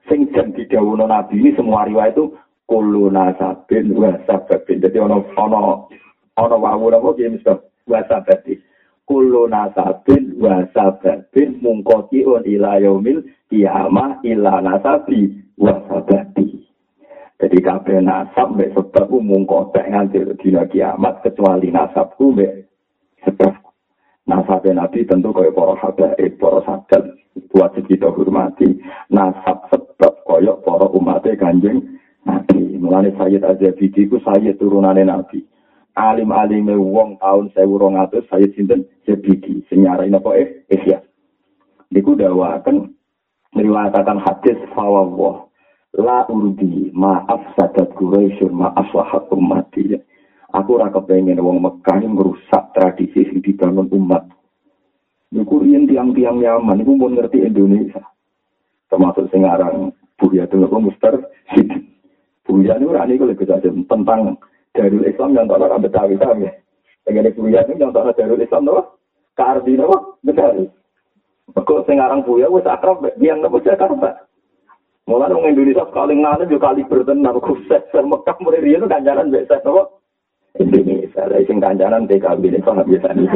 Sing jan didhawuhna Nabi ini semua riwayat itu kullu nasabin wa sababin. Dadi ana ana ana wawu napa ki mesti wa sababin. Kullu nasabin wa sababin mungkoti on ila yaumil kiamah ila nasabi wa sababi. Jadi kabeh nasab mek sebab mungkotek nganti dina kiamat kecuali nasabku mek sebab Nasab Nabi tentu kaya para habaib, para sadat, wajib kita hormati. Nasab sebab kaya para umatnya kanjeng Nabi. Mulanya Sayyid Azabidi itu Sayyid turunannya Nabi. Alim-alime wong tahun sewu rong atus Sayyid Sinten Zabidi. Senyarai apa eh, ihya. Niku dawakan meriwayatkan hadis fawawah. La urdi maaf sadat Quraisyur maaf wahat umati. Aku ora kepengen wong Mekah merusak tradisi sing dibangun umat. Niku riyen tiang-tiang Yaman niku pun ngerti Indonesia. Termasuk sing aran Buya itu apa Mustar Buya orang ini kalau kita tentang Darul Islam yang tak ada Betawi kami. Dengan Buya ini yang tak ada Darul Islam apa? Kardi apa? Betawi. Kok sing aran Buya wis akrab yang napa Jakarta. Mulai orang Indonesia sekali ngana juga kali bertenar khusus Mekah mulai riyen kan jalan biasa apa? Indonesia. Lah sing kancanan PKB ini kok biasa nih.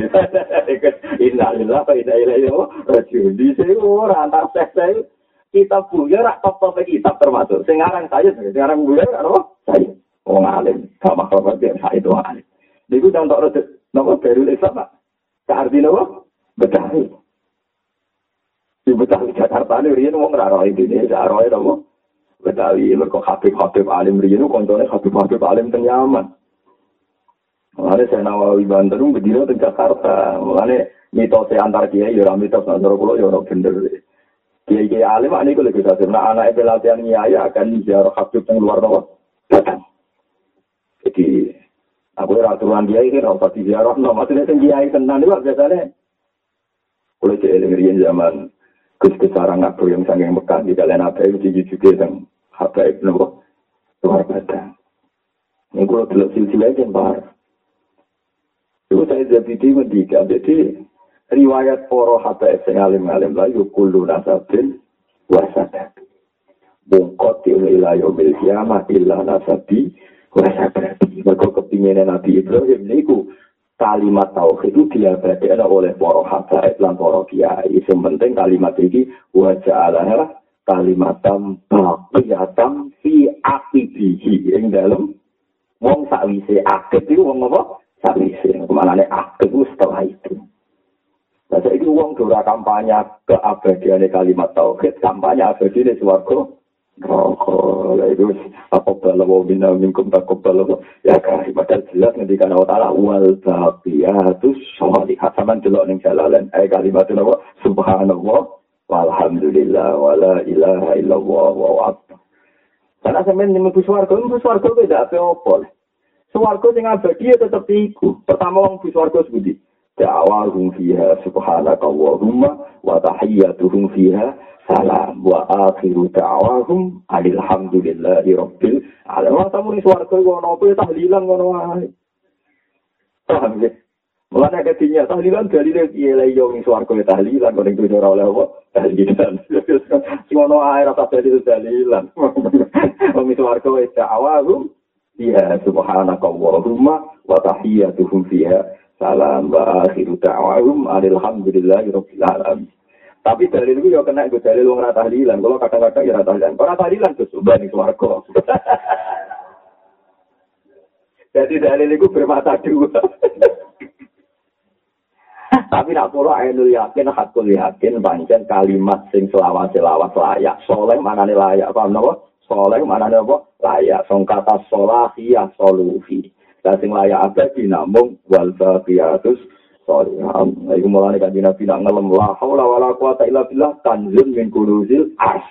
Innalillah wa inna ilaihi rajiun. Di sini ora antar seks kita punya rak top top kita termasuk. Sekarang saya, sekarang punya apa? Saya. Wong alim, gak makhluk biar saya itu alim. Niku contoh rada napa baru Islam Pak. Arti napa? Betawi. Di Betawi Jakarta ini wong ora roh Indonesia, roh napa? Betawi mergo Habib-habib alim riyen koncone Habib-habib alim teng Yaman. Mulane saya nawawi banter mung dino teng Jakarta. Mulane mitose antar kiai yo ra mitos antar kulo yo ora bener. Kiai kiai alim ane kulo kita sema anak e pelatihan kiai akan jar hakku teng luar nopo. Datang. Jadi aku ora aturan kiai iki ora pati jar ora nopo tenan teng kiai tenan luar biasa ne. Kulo cek ning riyen zaman kus kesarang aku yang sanggeng mekan di kalian apa itu jujur juga yang apa itu nopo luar batang. Ini kulo telok silsilah jembar. Itu saya jadi mendiga. Jadi riwayat poro haba sing alim-alim lah yukulu nasabin wasadat. Bungkot ila yomil kiamat illa nasabi wasadat. Mereka kepingin Nabi Ibrahim niku kalimat tauhid itu diabadikan oleh para habaib lan para kiai. Yang penting kalimat ini wajah Allah kalimatam baqiyatam fi aqibihi ing dalam wong sakwise akib itu wong apa sakwise kemanane akib setelah itu. Nah, itu uang dora kampanye keabadian kalimat tauhid, kampanye abadi di suarga. Rokok, itu apa bala wa minna minkum takobala ya kan padahal jelas ngendika Allah taala wal baqiyatus sholihat sampean delok ning jalalan eh kalimat apa subhanallah walhamdulillah wala ilaha illallah wa akbar. Karena sampean mlebu swarga mlebu swarga beda apa-apa swarga sing abadi tetep iku. Pertama wong mlebu swarga sebuti? Da'awahum fiha subhanakallahumma wa tahiyyatuhum fiha salam wa akhiru da'awahum alhamdulillahi rabbil alamin. Wa tamu ni swarga ngono apa tahlilan ngono wae. Paham ya Mulanya ketinya tahlilan dalile piye? La yo ing swarga tahlilan kok ning dunya oleh apa? Tahlilan. Sing ono ae rasa dadi tahlilan. Wong swarga wis da'awahum fiha subhanakallahumma wa tahiyyatuhum fiha salam wa akhiru da'wahum alhamdulillahi rabbil alamin. Tapi dalil itu ya kena gue dalil wong rata tahlilan. Kalau kadang-kadang ya rata tahlilan. Kalau tahlilan tuh subhan swarga. Jadi dalil itu bermata dua. Tapi nak pola ainul yakin, hakul yakin, pancen kalimat sing selawas selawas layak. Soleh mana nih layak? Paham nopo? soleh mana apa? Layak song kata solah iya solufi. Dan sing layak apa di namun wal fiatus soleh itu mulai kan jinak tidak ngelam lah haula wala kuata illa billah tanzil min kuruzil as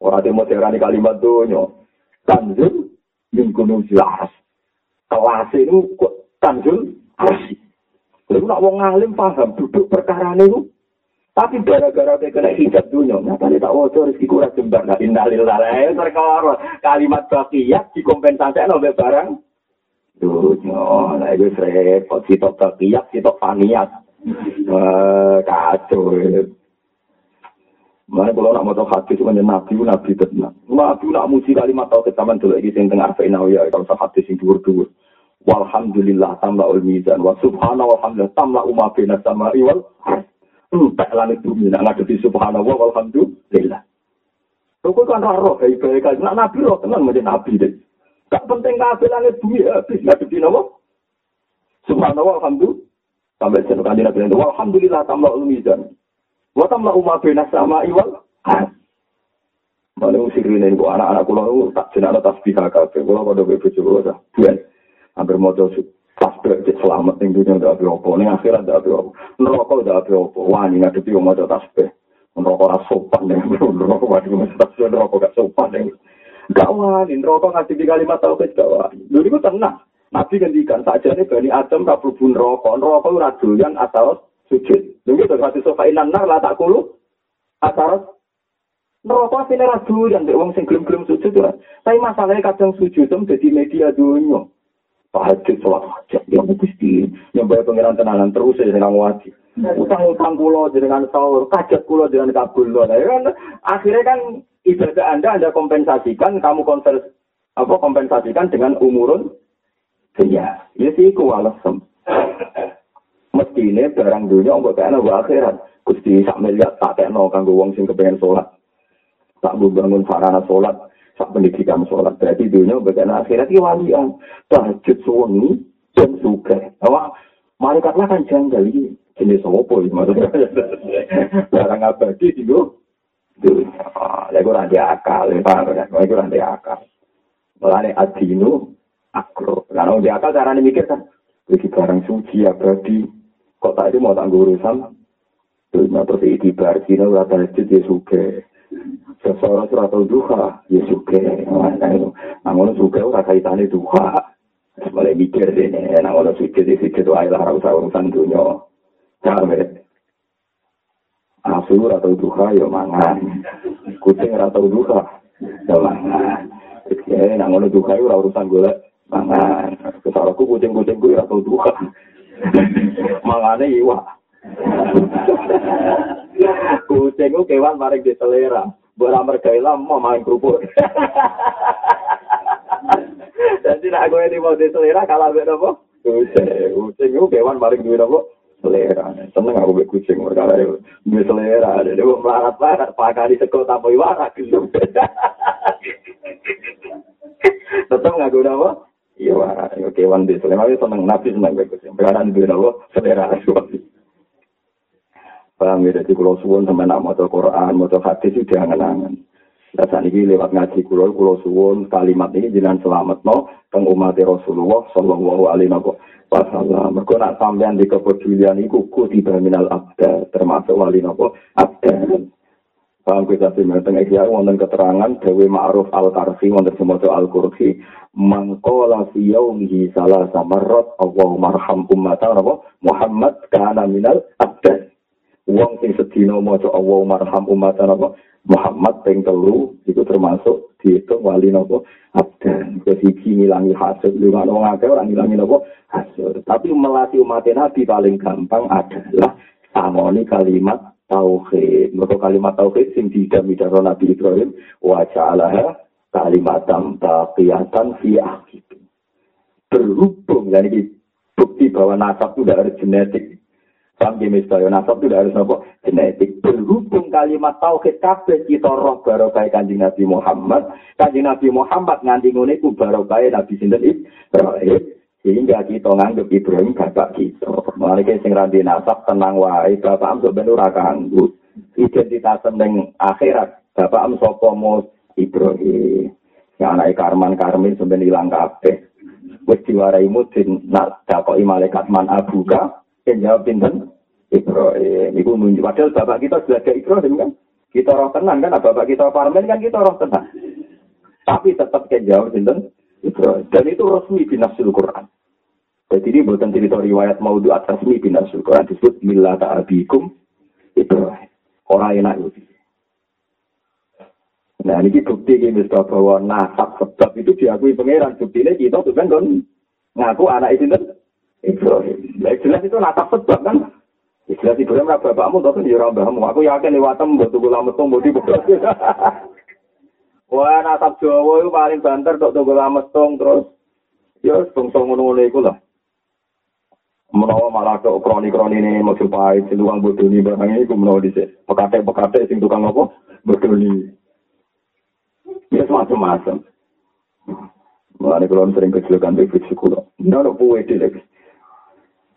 orang demo terani kalimat dunyo tanzil min kuruzil as kelas itu tanzil as itu nak wong ngalim paham duduk perkara ini tapi gara-gara dia kena hijab dunia, nyata dia tak wajah rezeki kurang jembar. Nah, indalillah, eh, terkawar. Kalimat bakiyah dikompensasi oleh barang dunya lah itu repot sitok takiyak sitok paniat kacau Mana kalau nak mau hati cuma nabi nabi tenang. Nabi nak muji kalimat tauhid zaman dulu lagi sing tengah arfa ya kalau sah hati sing dhuwur dhuwur. Walhamdulillah tambah ul mizan wa subhana walhamdulillah tambah umma bina samari wal Entek langit bumi nak ngadepi subhanallah walhamdulillah. Kau kan roh baik baik nak nabi roh tenang macam nabi deh. Gak penting kabeh langit bumi habis ngadepi napa? Subhanallah alhamdulillah. Sampai jeneng kanjeng Nabi itu alhamdulillah tambah mizan. Wa tambah umat bina sama iwal. Mana usirin ini anak-anak kulo tak jenaka tasbih kabeh. Kulo pada bojo kulo dah. Bukan. Hampir mau tasbih selamat ning dunia ndak apa ning akhirat ndak apa. Neraka ndak apa. Wani ngadepi wong maca tasbih. Neraka ora sopan ning neraka waduh tasbih neraka gak sopan ning Gak wani, rokok ngasih di kalimat tauhid gak wani. Dulu itu tenang. Nabi ngendikan saja nih bani Adam tak berhubung rokok. Rokok ora doyan atau sujud. Lalu itu hati sofa inanar lah tak kulu. Atau rokok sini ora doyan. Wong sing gelem-gelem sujud. Tapi masalahnya kadang sujud itu jadi media dunia. Tahajud sholat hajat. Ya. Yang bayar pengiran tenanan terus ya dengan wajib. Utang-utang kulo dengan sahur. Kajat kulo dengan kabul. Nah, kan, akhirnya kan ibadah Anda Anda kompensasikan, kamu konvers, apa kompensasikan dengan umurun dunia. Ya sih ku alasan. Mesti ini barang dunia untuk kena akhirat. Gusti sak miliar tak kena kanggo wong sing kepengen sholat. Tak bangun sarana sholat, sak pendidikan sholat. Berarti dunia kena akhirat ini walian. Tahajud suami dan suka. Awak malaikatlah kan janggal ini. Jenis apa maksudnya? Barang abadi itu dunia. Lha iku ora akal, paham ya? Iku ora akal. Mulane adinu akro. Lah di akal carane mikir kan iki barang suci abadi. Kok tak itu mau tak urusan? Terus iki bar kino ora tahajud ya suge. Seseorang surat duha ya suge. Namun suge ora kaitane duha. Mulai mikir ini, nah kalau suci di situ itu adalah urusan dunia. Jangan Asur atau duha ya mangan. Kucing atau duha ya mangan. Nang ngono duha ora urusan golek mangan. Kesalaku kucing-kucing kuwi atau duha. Mangane iwa. kucing ku kewan maring di selera. Bora mergaila mau main kerupuk. Jadi nak gue di mau selera kalau gue nopo Kucing, kucing itu kewan paling duit apa? Selera. Seneng aku be kucing perkara itu. Duit selera. Dia mau melarat-larat. Pakari sekol tanpa warak. Tetap nggak guna apa? Iya. Kewan di selera. Seneng. Nabi seneng be kucing. Perkara duit apa? Selera. Paham ya? Jadi kalau suwun sama nak mau Quran, mau hadis itu jangan-jangan. Dasar ini lewat ngaji kulo, kulo suwun kalimat ini jinan selamat no, teng umat Rasulullah Sallallahu Alaihi Wasallam. Mereka nak sampean di kepedulian itu kutiba minal abda, termasuk wali nopo abda. Paham kita sih, teng ikhya wonten keterangan Dewi Ma'ruf Al-Karfi wonten semoga Al-Kursi mangkola fi yaumihi salah samarrat Allah marham ummata Muhammad kana minal abda. Wong sing sedina maca Allah marham ummata Muhammad ping telu itu termasuk dihitung wali nopo abdan. Kesiki ngilangi hasil. Lu nggak ngomong akeh orang ngilangi hasil. Tapi melatih umat nabi paling gampang adalah samoni kalimat tauhid. Mereka kalimat tauhid sing tidak midaro nabi Ibrahim wa ja'alaha kalimatam taqiyatan fi akhir berhubung jadi bukti bahwa nasab itu dari genetik Ya misalnya nasab itu harus apa? Genetik. Berhubung kalimat tauhid kabeh kita roh barokai kanjeng Nabi Muhammad. Kanjeng Nabi Muhammad nganti ngene ku barokai Nabi sinten Ibrahim. Sehingga kita nganggep Ibrahim bapak kita. Mulai sing randi nasab tenang wae bapak am ben ora kanggo. Identitas ning akhirat bapak am sapa Ibrahim. Ya anake Karman Karmin sampeyan ilang kabeh. Wis mudin nak dakoki malaikat man abuka yang jawab pinten Ibrahim. Ibu nunjuk. Padahal bapak kita sudah ada Ibrahim kan. Kita roh tenang kan. Bapak kita parmen kan kita roh tenang. Tapi tetap yang jawab pinten Ibrahim. Dan itu resmi binasul Quran. Jadi ini buatan cerita riwayat atas resmi binasul Quran. Disebut Mila ta'abikum Ibrahim. Orang enak itu. Nah ini bukti ini bisa bahwa nasab sebab itu diakui pangeran. Ini kita tuh kan ngaku anak itu Ibrahim. Nah, jelas itu nata sebab kan. Jelas Ibrahim lah bapakmu, tapi dia orang bapakmu. Aku yakin liwatem tembok tunggu lama tunggu di. Wah, nata Jawa itu paling banter tok tunggu lama terus. Ya, tunggu tunggu nunggu lah. Menawa malah ke kroni-kroni ini mau jumpa si tukang bodoh ini barangnya itu menawa di sini. Pekatek-pekatek sing tukang apa? Bodoh ini. Ya, semacam-macam. Mengenai kalau sering kecil kan, tapi kecil kulo. Nono puwe di.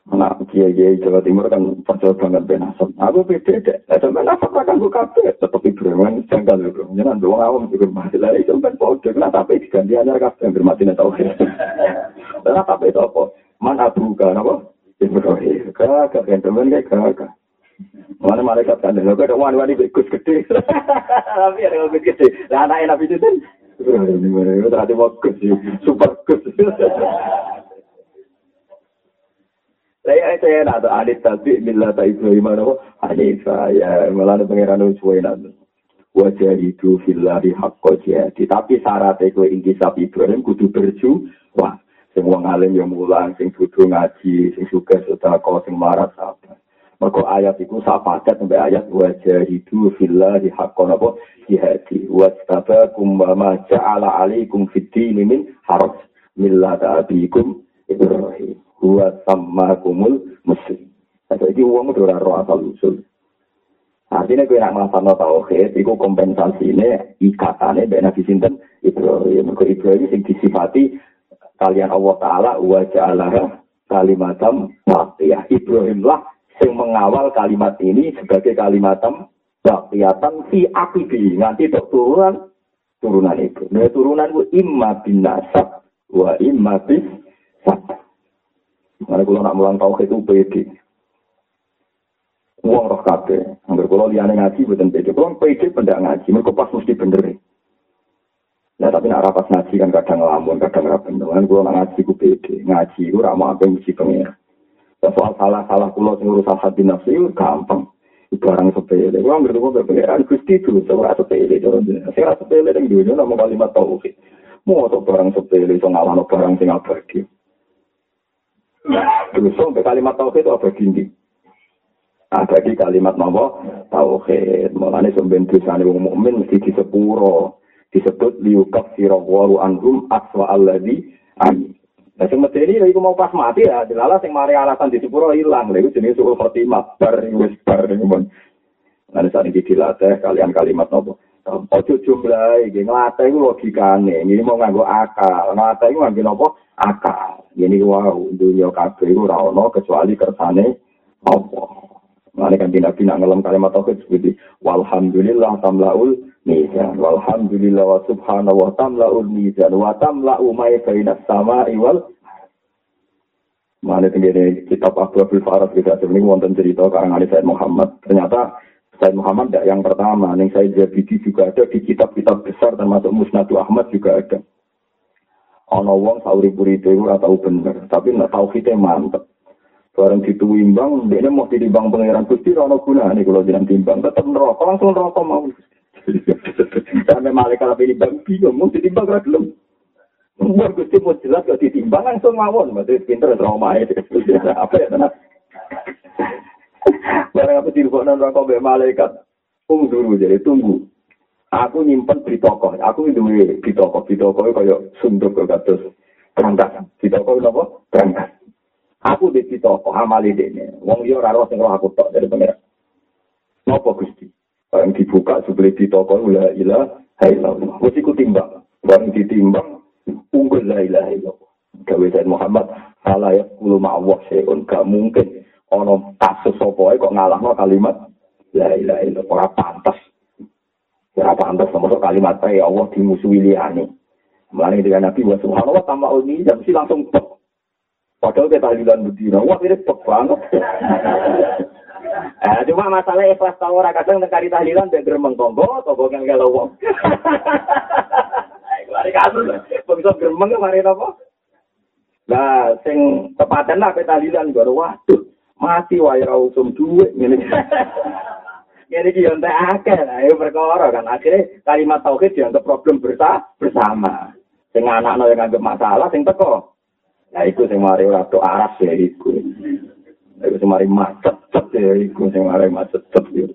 Anak kiai Jawa Timur kan percaya banget benasab. Aku beda deh. Sampai nasab akan buka kafe. Tetap Ibrahim jangkal ya bro. Jangan doang awam juga masih lagi. Sampai pode. Kenapa tapi diganti anyar kafe yang bermati tahu. Kenapa itu apa? Mana buka apa? Ibrahim. Kakak kan teman kayak kakak. Mana malaikat kan? Lalu ada wani-wani bekus gede. Tapi ada bekus gede. Nah anak enak itu kan. Ini tadi mau. Super kus. Saya saya nak adit tapi bila tak Ibrahim ada adit saya malah ada pangeran Usway nanti. Wajah itu filari hakko jadi. Tapi syarat itu inti sapi Ibrahim kudu berju. Wah, semua ngalim yang mulang, sing butuh ngaji, sing suka sudah kau sing marah sabar. Maka ayat itu sapadat sampai ayat wajah itu filari hakko nopo jihadi. Wajtaba kumbama ja'ala alaikum fiti min haraj. Millata abikum Ibrahim. Huwa sama kumul muslim. Atau ini uang itu roh asal usul. Artinya gue nak ngelafan tauhid, itu kompensasi ini ikatannya dari Nabi Sinten Ibrahim. Mereka Ibrahim yang disifati kalian Allah Ta'ala wa ja'alah kalimatam. Ibrahim lah yang mengawal kalimat ini sebagai kalimatam waqiyatan fi akibi. Nanti untuk turunan, turunan itu. Nah, turunan itu imma bin nasab wa imma bin sabah. Mana kalau nak mulang tauhid itu pede. Uang roh kabe. Angger kalau liane ngaji bukan pede. Kalau pede pendak ngaji, mereka pas mesti bener. Ya tapi nak rapat ngaji kan kadang ngelamun, kadang rapat Kan kalau nak ngaji ku pede. Ngaji ku ramah apa yang mesti pengen. Ya soal salah-salah kulo sing urusan hati nafsu itu gampang. Barang sepele. Kalau angger kulo pengiran gusti itu seorang sepele. Saya sepele yang dunia nama kalimat tauhid. Mau barang sepele, so ngalano barang sing abadi. Terus sampai kalimat tauhid itu apa gini? Abadi kalimat nama tauhid. Mulanya sampai tulisannya wong mukmin mesti disepuro. Disebut liukaf sirawaru anhum aswa alladhi ani. Nah, sing medeni ya iku mau pas mati ya, dilala sing mari alasan ilang. Lha iku jenenge suul khotimah, bar wis bar mun. Nah, saat ini dilatih kalian kalimat nopo. Ojo jumlah iki nglatih iku logikane. Ini mau nganggo akal. Nglatih iku nganggo nopo? Akal. Ini wow, dunia kabeh iku ora ono kecuali kersane apa. Mane kan Nabi nak ngelam kalimat tauhid seperti walhamdulillah tamlaul mizan walhamdulillah wa subhanahu wa tamlaul mizan wa tamla'u ma bainas sama'i wal Mana tinggi kitab Abu Abdul Farad kita ini wonten cerita karangan Said Muhammad. Ternyata Said Muhammad tidak yang pertama. Yang saya Jabidi juga ada di kitab-kitab besar termasuk Musnadu Ahmad juga ada. Ono wong sauri puri itu tahu bener, tapi tahu kita mantep. Barang dituimbang, dia mau ditimbang pangeran Gusti, ono guna nih kalau jangan timbang, tetap neraka, langsung neraka mau. Sampai malaikat tapi ditimbang, bingung, mau ditimbang gak belum. Umur Gusti mau jelas gak ditimbang, langsung mawon, berarti pinter trauma itu. Apa ya, tenang. Barang apa dirubah neraka be malaikat, tunggu dulu, jadi tunggu. Aku nyimpen di toko, aku itu di toko, di toko kayak sunduk ke kados berangkat, di toko apa? Berangkat. Aku di situ kok amali dene. Wong yo ora sing aku tok dari pengira. Napa Gusti? Barang dibuka sebeli di toko la ilaha illallah. Wis iku timbang. Barang ditimbang unggul la ilaha illallah. Gawe Muhammad ala ya kulo ma'awah seun gak mungkin ono kasus sapa kok ngalahno kalimat la ilaha illallah ora pantas. Ora pantas sama kalimat ya Allah dimusuhi liyane. Mulane dengan Nabi wa subhanallah tambah ini jam si langsung tok. Padahal kita tahlilan bedina, wah ini pek banget. eh, cuma masalah ikhlas tau ora kadang nekari tahlilan dan geremeng tonggo, tonggo yang gelo wong. Mari kasus, bisa geremeng mari apa? Nah, sing tepaten lah pe tahlilan gue waduh, mati wae usum. Yo entek akeh lah, ayo perkara kan akhirnya kalimat tauhid dianggap problem bersama. Sing anakno yang anggap masalah, sing teko Nah, itu sing mari ora aras ya iku. Iku sing mari macet ya iku sing mari macet ya.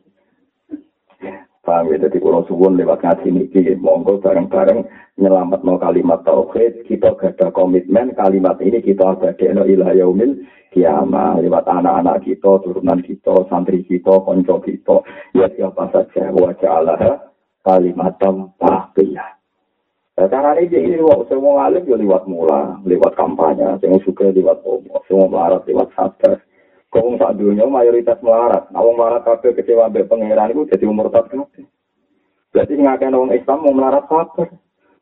Paham ya, jadi kalau suwun lewat ngaji niki, monggo bareng-bareng nyelamat no kalimat tauhid, kita gada komitmen kalimat ini kita ada no ilah yaumil kiamah, lewat anak-anak kita, turunan kita, santri kita, konco kita, ya siapa saja, wajah Allah, kalimat tauhid. Nah, cara ini ini semua alim ya lewat mula, lewat kampanye, semua suka lewat omo, semua melarat lewat sadar. Kau sak dunia mayoritas melarat, awang melarat kabel kecewa be pangeran itu jadi umur tak kabeh. Berarti ngakai orang Islam mau melarat sabar.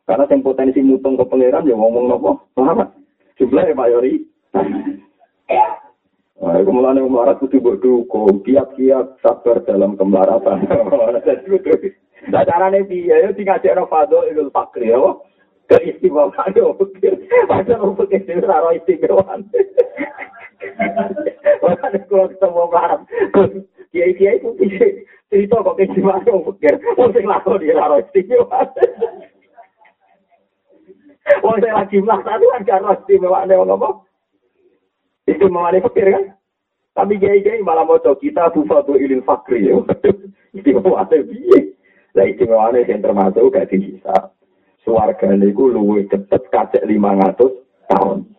Karena yang potensi mutung ke pangeran ya ngomong nopo melarat. Jumlah ya mayoritas. Nah, kemudian yang melarat itu berdukung, kiat-kiat sabar dalam kemelaratan. Nah, caranya dia, ya tinggal cek fado itu fakri, ya. Keistimewaan itu, macam orang fakir itu raro istimewaan. Makanya kalau ketemu orang, kiai-kiai itu cerita kok keistimewaan orang fakir, orang sing lakon dia raro istimewaan. Wong saya lagi melakukan itu kan karo istimewaan orang apa? Istimewaan fakir kan? Tapi kiai-kiai malah mau kita bufatu ilil fakri, ya. Itu Lah istimewane sing termasuk gak bisa. Suwargane iku luwih cepet kacek 500 tahun.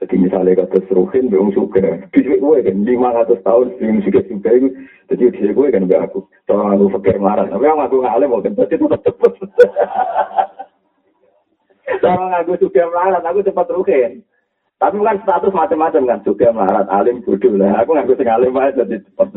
Jadi misalnya kata seruhin, belum suka. Bisa gue kan 500 tahun belum suka suka itu. Jadi bisa gue kan gak aku. Soalnya aku pikir marah. Tapi yang aku ngalim mau. Jadi tetap cepet. Soalnya aku suka marah, aku cepat rukin. Tapi kan status macam-macam kan. Suka marah, alim bodoh lah. Aku ngaku sing alim aja jadi cepat.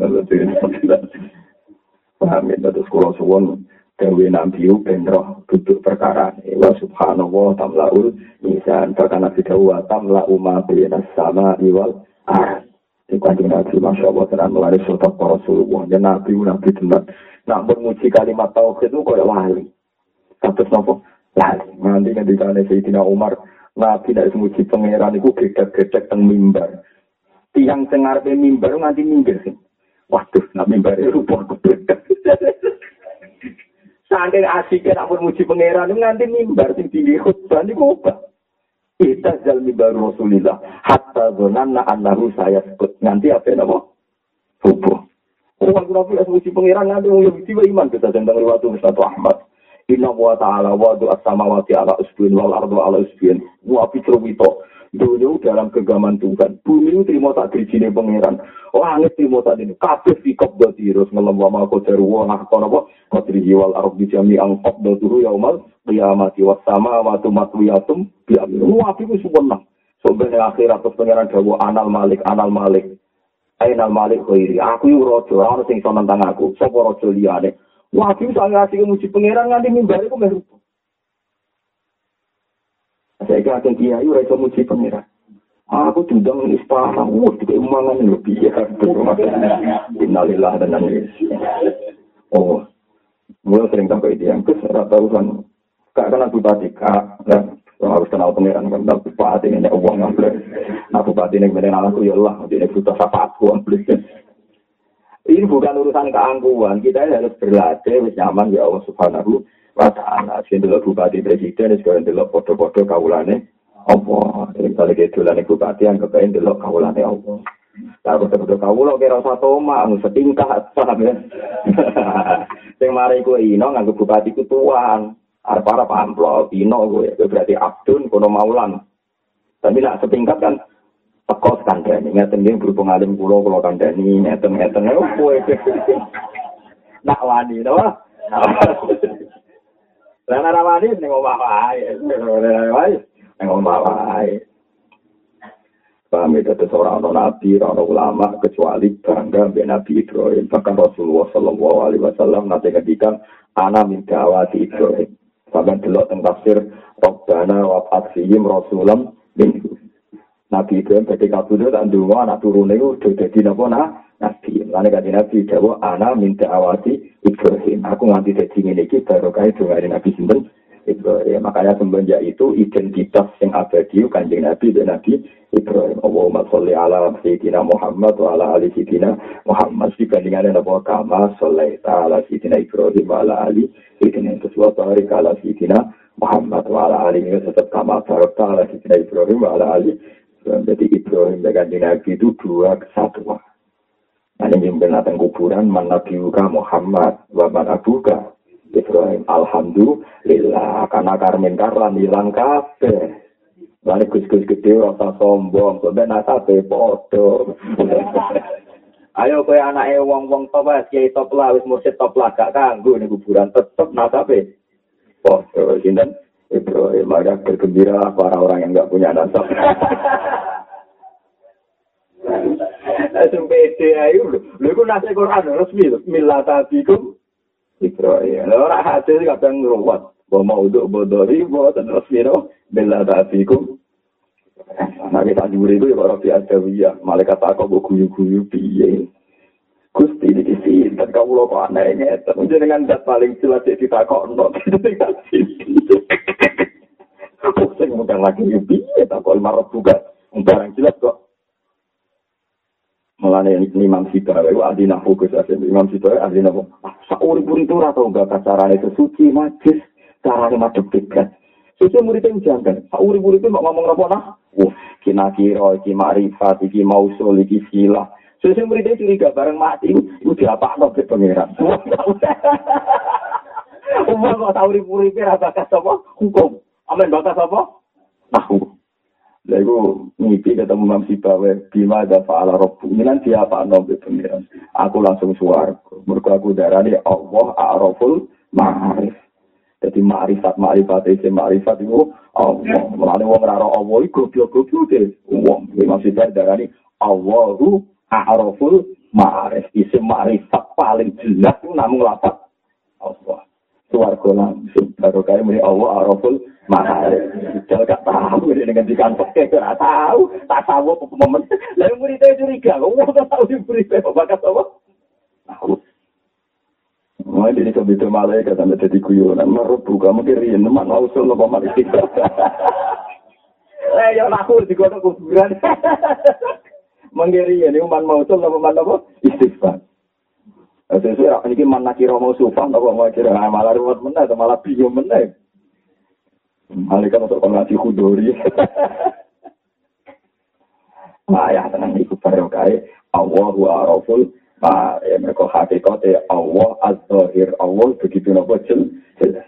Paham ya, terus kalau suwon Dewi Nabi benroh duduk perkara Wa subhanallah tamlaul Nisan Bahkan Nabi Dawa tamla'u ma bina sama iwal Ah Di kanjeng Nabi Masya Allah Tenan melari sotak para Rasulullah. Ya Nabi Nabi tenan. Nak bermuji kalimat tauhid itu kaya lali Terus nopo Lali Nanti kan ditanya Sayyidina Umar Nabi tidak semuji pangeran itu gedek-gedek teng mimbar. Tiang sengarpe mimbar nanti minggir sih Waduh, nak mimbar itu rupa Saking asiknya nak muji pangeran nganti mimbar sing tinggi khutbah apa? Kita jal mimbar Rasulillah hatta annahu saya sebut nganti apa nama? Hubuh. Orang Nabi as muji pangeran nganti wong Yahudi iman kita tentang riwayat Ustaz Ahmad. Inna wa ta'ala wa du'as samawati ala usbin wal ardu ala usbin. Wa pitrovito. Dunia dalam kegaman Tuhan. Bumi terima tak dirijine pangeran. Langit terima tak ini. Kabeh fikop do tirus. Ngelam wa mako daru wa ngakon apa. Kodrihi wal ardu jami ang turu yaumal. Qiyamati was sama wa tumatwiyatum. Biamin. Wa piku suwenang. Sebenarnya akhirat terus pangeran dawu anal malik, anal malik. Ainal malik khairi. Aku yu rojo. Orang sing iso nentang aku. Rojo liyane. Wajib saya ngasih muji pangeran nganti mimbar iku meh rupa. Saya kira akan kiai ora iso muji pangeran. Aku diundang di istana, wah, tiga umangan lebih ya. Innalillah dan nangis. Oh, mulai sering sampai itu yang kes, rata urusan. Kak kan aku tadi, kak, dan harus kenal pangeran kan, tapi bupati ini uang ngambil. Nah, bupati ini kemudian anakku, ya Allah, ini butuh sapa aku ambil. Ini bukan urusan keangkuhan, kita harus berlatih, nyaman ya Allah subhanahu wa ta'ala. Sini dulu bupati presiden, sekarang dulu foto-foto kawulane, apa? Ini kali gedulane bupati, yang kebain dulu kawulane apa? Aku foto kawulo kira satu mak, anu setingkat, paham ya? Yang mari ku ino, nganggu bupati ku tuan. Arep-arep amplop, ino gue, berarti abdun, kono maulan. Tapi nak setingkat kan, teko kandhani ngeten nggih berhubung alim kula kula kandhani ngeten ngeten kowe nak wani to lah nek wani ning omah wae ning omah wae Paham itu seorang non nabi, orang ulama kecuali bangga ben Nabi Ibrahim. Bahkan Rasulullah Shallallahu Alaihi Wasallam nanti ngedikan anak minta awati Ibrahim. Sampai delok tentang tafsir Robbana wa Fatsihim Rasulam minggu. Nabi Ibrahim badhe kabudut tak ndonga anak turune udah dadi napa nah Nabi. Lan kanthi Nabi dawa ana minta awati Ibrahim. Aku nganti dadi ngene iki baru kae dongane Nabi sinten Ibrahim. Makanya semenjak itu identitas yang abadi kanjeng Nabi dan Nabi Ibrahim. Allahumma sholli ala Sayyidina Muhammad wa ala ali Sayyidina Muhammad. Dibandingkan apa kama sholli ala Sayyidina Ibrahim wa ala ali Sayyidina Rasulullah barik ala Sayyidina Muhammad wa ala ali tetap kama barakta ala Sayyidina Ibrahim wa ala ali Jadi Ibrahim dengan Nabi itu dua kesatuan. Ini binatang kuburan, man Nabi Muhammad, wa man abuka. Ibrahim, Alhamdulillah, karena karmin karlan hilang kafe. Lalu gus-gus gede rasa sombong, sebenarnya nasabe podo. Ayo kowe anake wong-wong top wis kiai top lah wis mursyid top lah gak kanggo ning kuburan tetep nasabe. Podo sinten? Ibrahim maka bergembira para orang yang nggak punya nasab. Langsung pede ayo lho. Iku nase Quran resmi lho. Millatabikum Ibrahim. Lho ora hadis kadang ngruwat. Wa maudhu bodori wa resmi lho. Millatabikum Nah kita juri itu ya para biadawiyah. Malaikat takut gue guyu-guyu piye. Gusti di sini, dan kamu lo kok anehnya, tapi dengan dat paling jelas kita kok no, dengan sini. Pusing bukan lagi ya tak kok marah juga, barang jelas kok. Mulanya Imam itu ahli nahu ke saya, Imam Sita ahli nahu. Sauri-uri itu atau enggak caranya itu suci, majis, caranya madep dekat. Suci muridnya jangan, sauri-uri itu ngomong apa nah? Wah, kina kira, iki ma'rifat, iki mausul, iki. Terus yang muridnya curiga bareng mati, itu diapa no ke pangeran. Umar kok tahu ribu-ribu bakas apa? Hukum. Amin bakas apa? Tahu. Lah iku ngipi ketemu Imam Sibawe bima ada fa'ala rabbu. Ini nanti apa no ke pangeran. Aku langsung suar. Mergo aku darani Allah a'raful ma'arif. Jadi ma'rifat ma'rifat itu ma'rifat itu Allah. Mulane wong ora Allah iku goblok-goblok deh. Wong Imam Sibawe darani Allahu A'raful ma'arif. Isim ma'rifat paling jelas itu namun lapat Allah. Suarga langsung. Baru kaya Allah A'raful ma'arif. Jangan gak tahu ini dengan dikantok. Gak tahu. Tak tahu apa momen. Lalu muridnya curiga. Allah gak tahu di muridnya. Bakat apa? Tahu. Wah, ini kok itu malaikat sampai jadi guyonan. Merubu kamu kiri, teman mau usul apa malaikat. Eh, ya aku digodok kuburan. menggiri ini umat mausul apa umat apa istighfar sesuai ini mana kira mau sufah apa mau kira malah ruwet mana malah bingung mana malaikat untuk pengasih kudori ayah tenang itu barokai Allahu araful ma ya mereka hakikat Allah az-zahir Allah begitu nopo jelas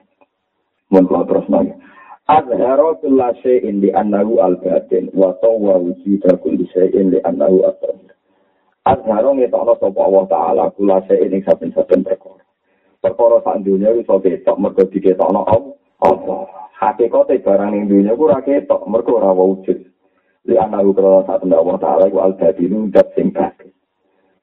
mun kula terus nang Azharo kulla syai'in li al-batin wa tawwa wujida kulli syai'in li annahu al-batin. Azharo ngetokno sapa Allah taala kulla syai'in ing saben-saben perkara. Perkara sak dunya iso mergo diketokno Allah. opo hakikate barang ning dunya ku ora ketok mergo ora wujud. Li ana kala sak ndak wa taala ku albadi ndak sing kake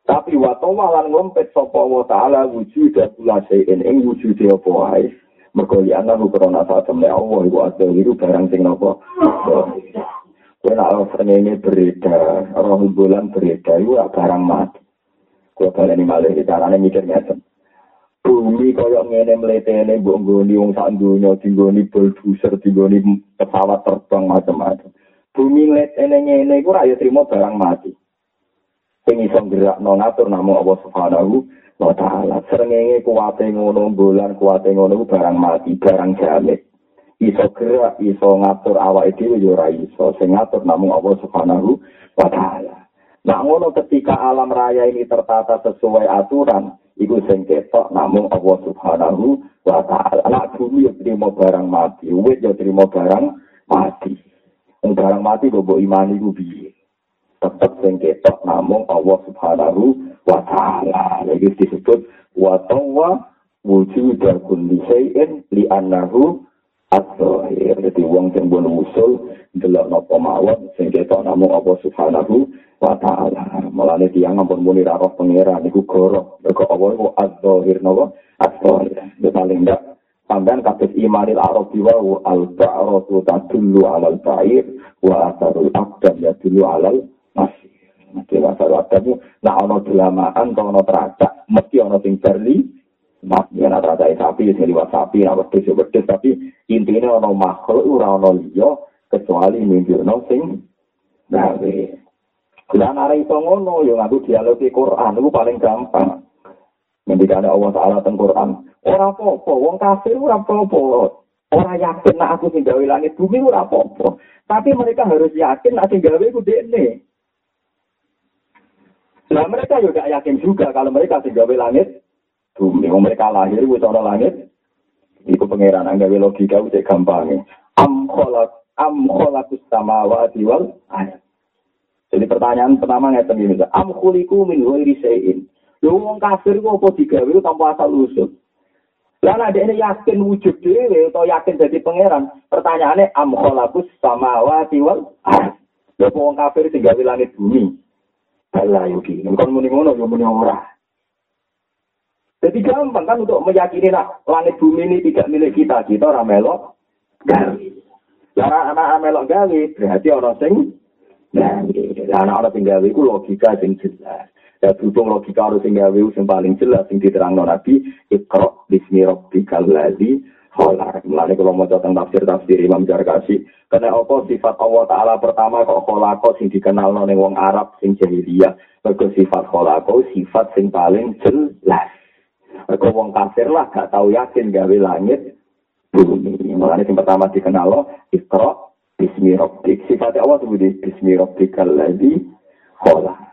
tapi wa tawa ngompet sapa wa taala wujud dan kula sing ing wujud e opo ae mergo li anaru kala sak temne opo ku ate barang sing opo Kue nak roh senenye berita, roh bulan berita, iya barang mati. Kue balik ini malah, caranya mikir ngeten. Bumi kaya ngene mletene mbok nggoni wong sak donya dinggoni bulldozer dinggoni pesawat terbang macam-macam bumi mletene ngene iku ora ya trimo barang mati sing iso gerakno ngatur namung Allah Subhanahu wa ta'ala. Serengenge kuwate ngono bulan kuwate ngono barang mati, barang jamit. Iso gerak, iso ngatur awake dhewe yo ora iso. Sing ngatur namung Allah Subhanahu wa ta'ala. Nah ngono ketika alam raya ini tertata sesuai aturan, iku sing ketok namung Allah Subhanahu wa ta'ala. Nah bumi yo terima barang mati, wit yo terima barang mati. Barang mati kok mbok imani ku piye? Tetep sing ketok namung Allah Subhanahu wa ta'ala. Lagi disebut wa tawwa wujud kulli syai'in li annahu at-tahir. Jadi wong sing bon usul delok napa mawon sing ketok namung apa subhanahu wa ta'ala. Mulane tiyang ampun muni ra roh pangeran niku goro. Mergo apa iku at-tahir napa at-tahir. Ya paling ndak Sampai kasus imanil arabi wa al-ba'ratu tadullu alal ba'ir wa asarul abdan ya dulu alal masih. Mesti masa wadamu, nak ono delamaan, kalau ono teracak, mesti ono sing berli, mak, ya nak teracak sapi, ya liwat sapi, nak wedus, ya wedus, tapi intinya ono makhluk, ura ono liyo, kecuali ono sing, gawe. Dan arah itu ngono, yang aku dialog di Quran, itu paling gampang. Mendikane Allah Ta'ala teng Quran. Ora apa-apa, wong kafir ora apa-apa. Ora yakin nak aku sing gawe langit bumi ora apa-apa. Tapi mereka harus yakin nak sing gawe ku dekne. Nah mereka juga yakin juga kalau mereka tinggal di langit bumi. Mereka lahir di sana langit. Itu pangeran gawe logika itu gampang. Am kholak am kholakus samawati wal ayat. Jadi pertanyaan pertama ngeten ini. Am khuliku min ghairi wong kafir kok apa digawe tanpa asal usul. Lah ada ini yakin wujud dhewe atau yakin jadi pangeran. Pertanyaannya am kholakus samawati wal ayat. Lha wong kafir tinggal di langit bumi. Bala yuki. Bukan muni ngono, ya muni ora. Jadi gampang kan untuk meyakini nak langit bumi ini tidak milik kita. Kita orang melok gawe. Lah anak melok gawe berarti orang sing gawe. Lah anak orang sing gawe itu logika sing jelas. Ya berhubung logika harus sing gawe sing paling jelas sing diterangno Nabi, Iqra bismi rabbikal ladzi kholak. Mulane kalau mau tentang tafsir tafsir Imam Jarkasi, karena apa sifat Allah Taala pertama kok kholako sing dikenal ning wong Arab sing jahiliyah. Mergo sifat kholako sifat sing paling jelas. Mergo wong kafir lah gak tahu yakin gawe langit Mulane sing pertama dikenal lo Iqra bismi rabbik. Sifat Allah sebut bismi rabbikal ladzi kholak.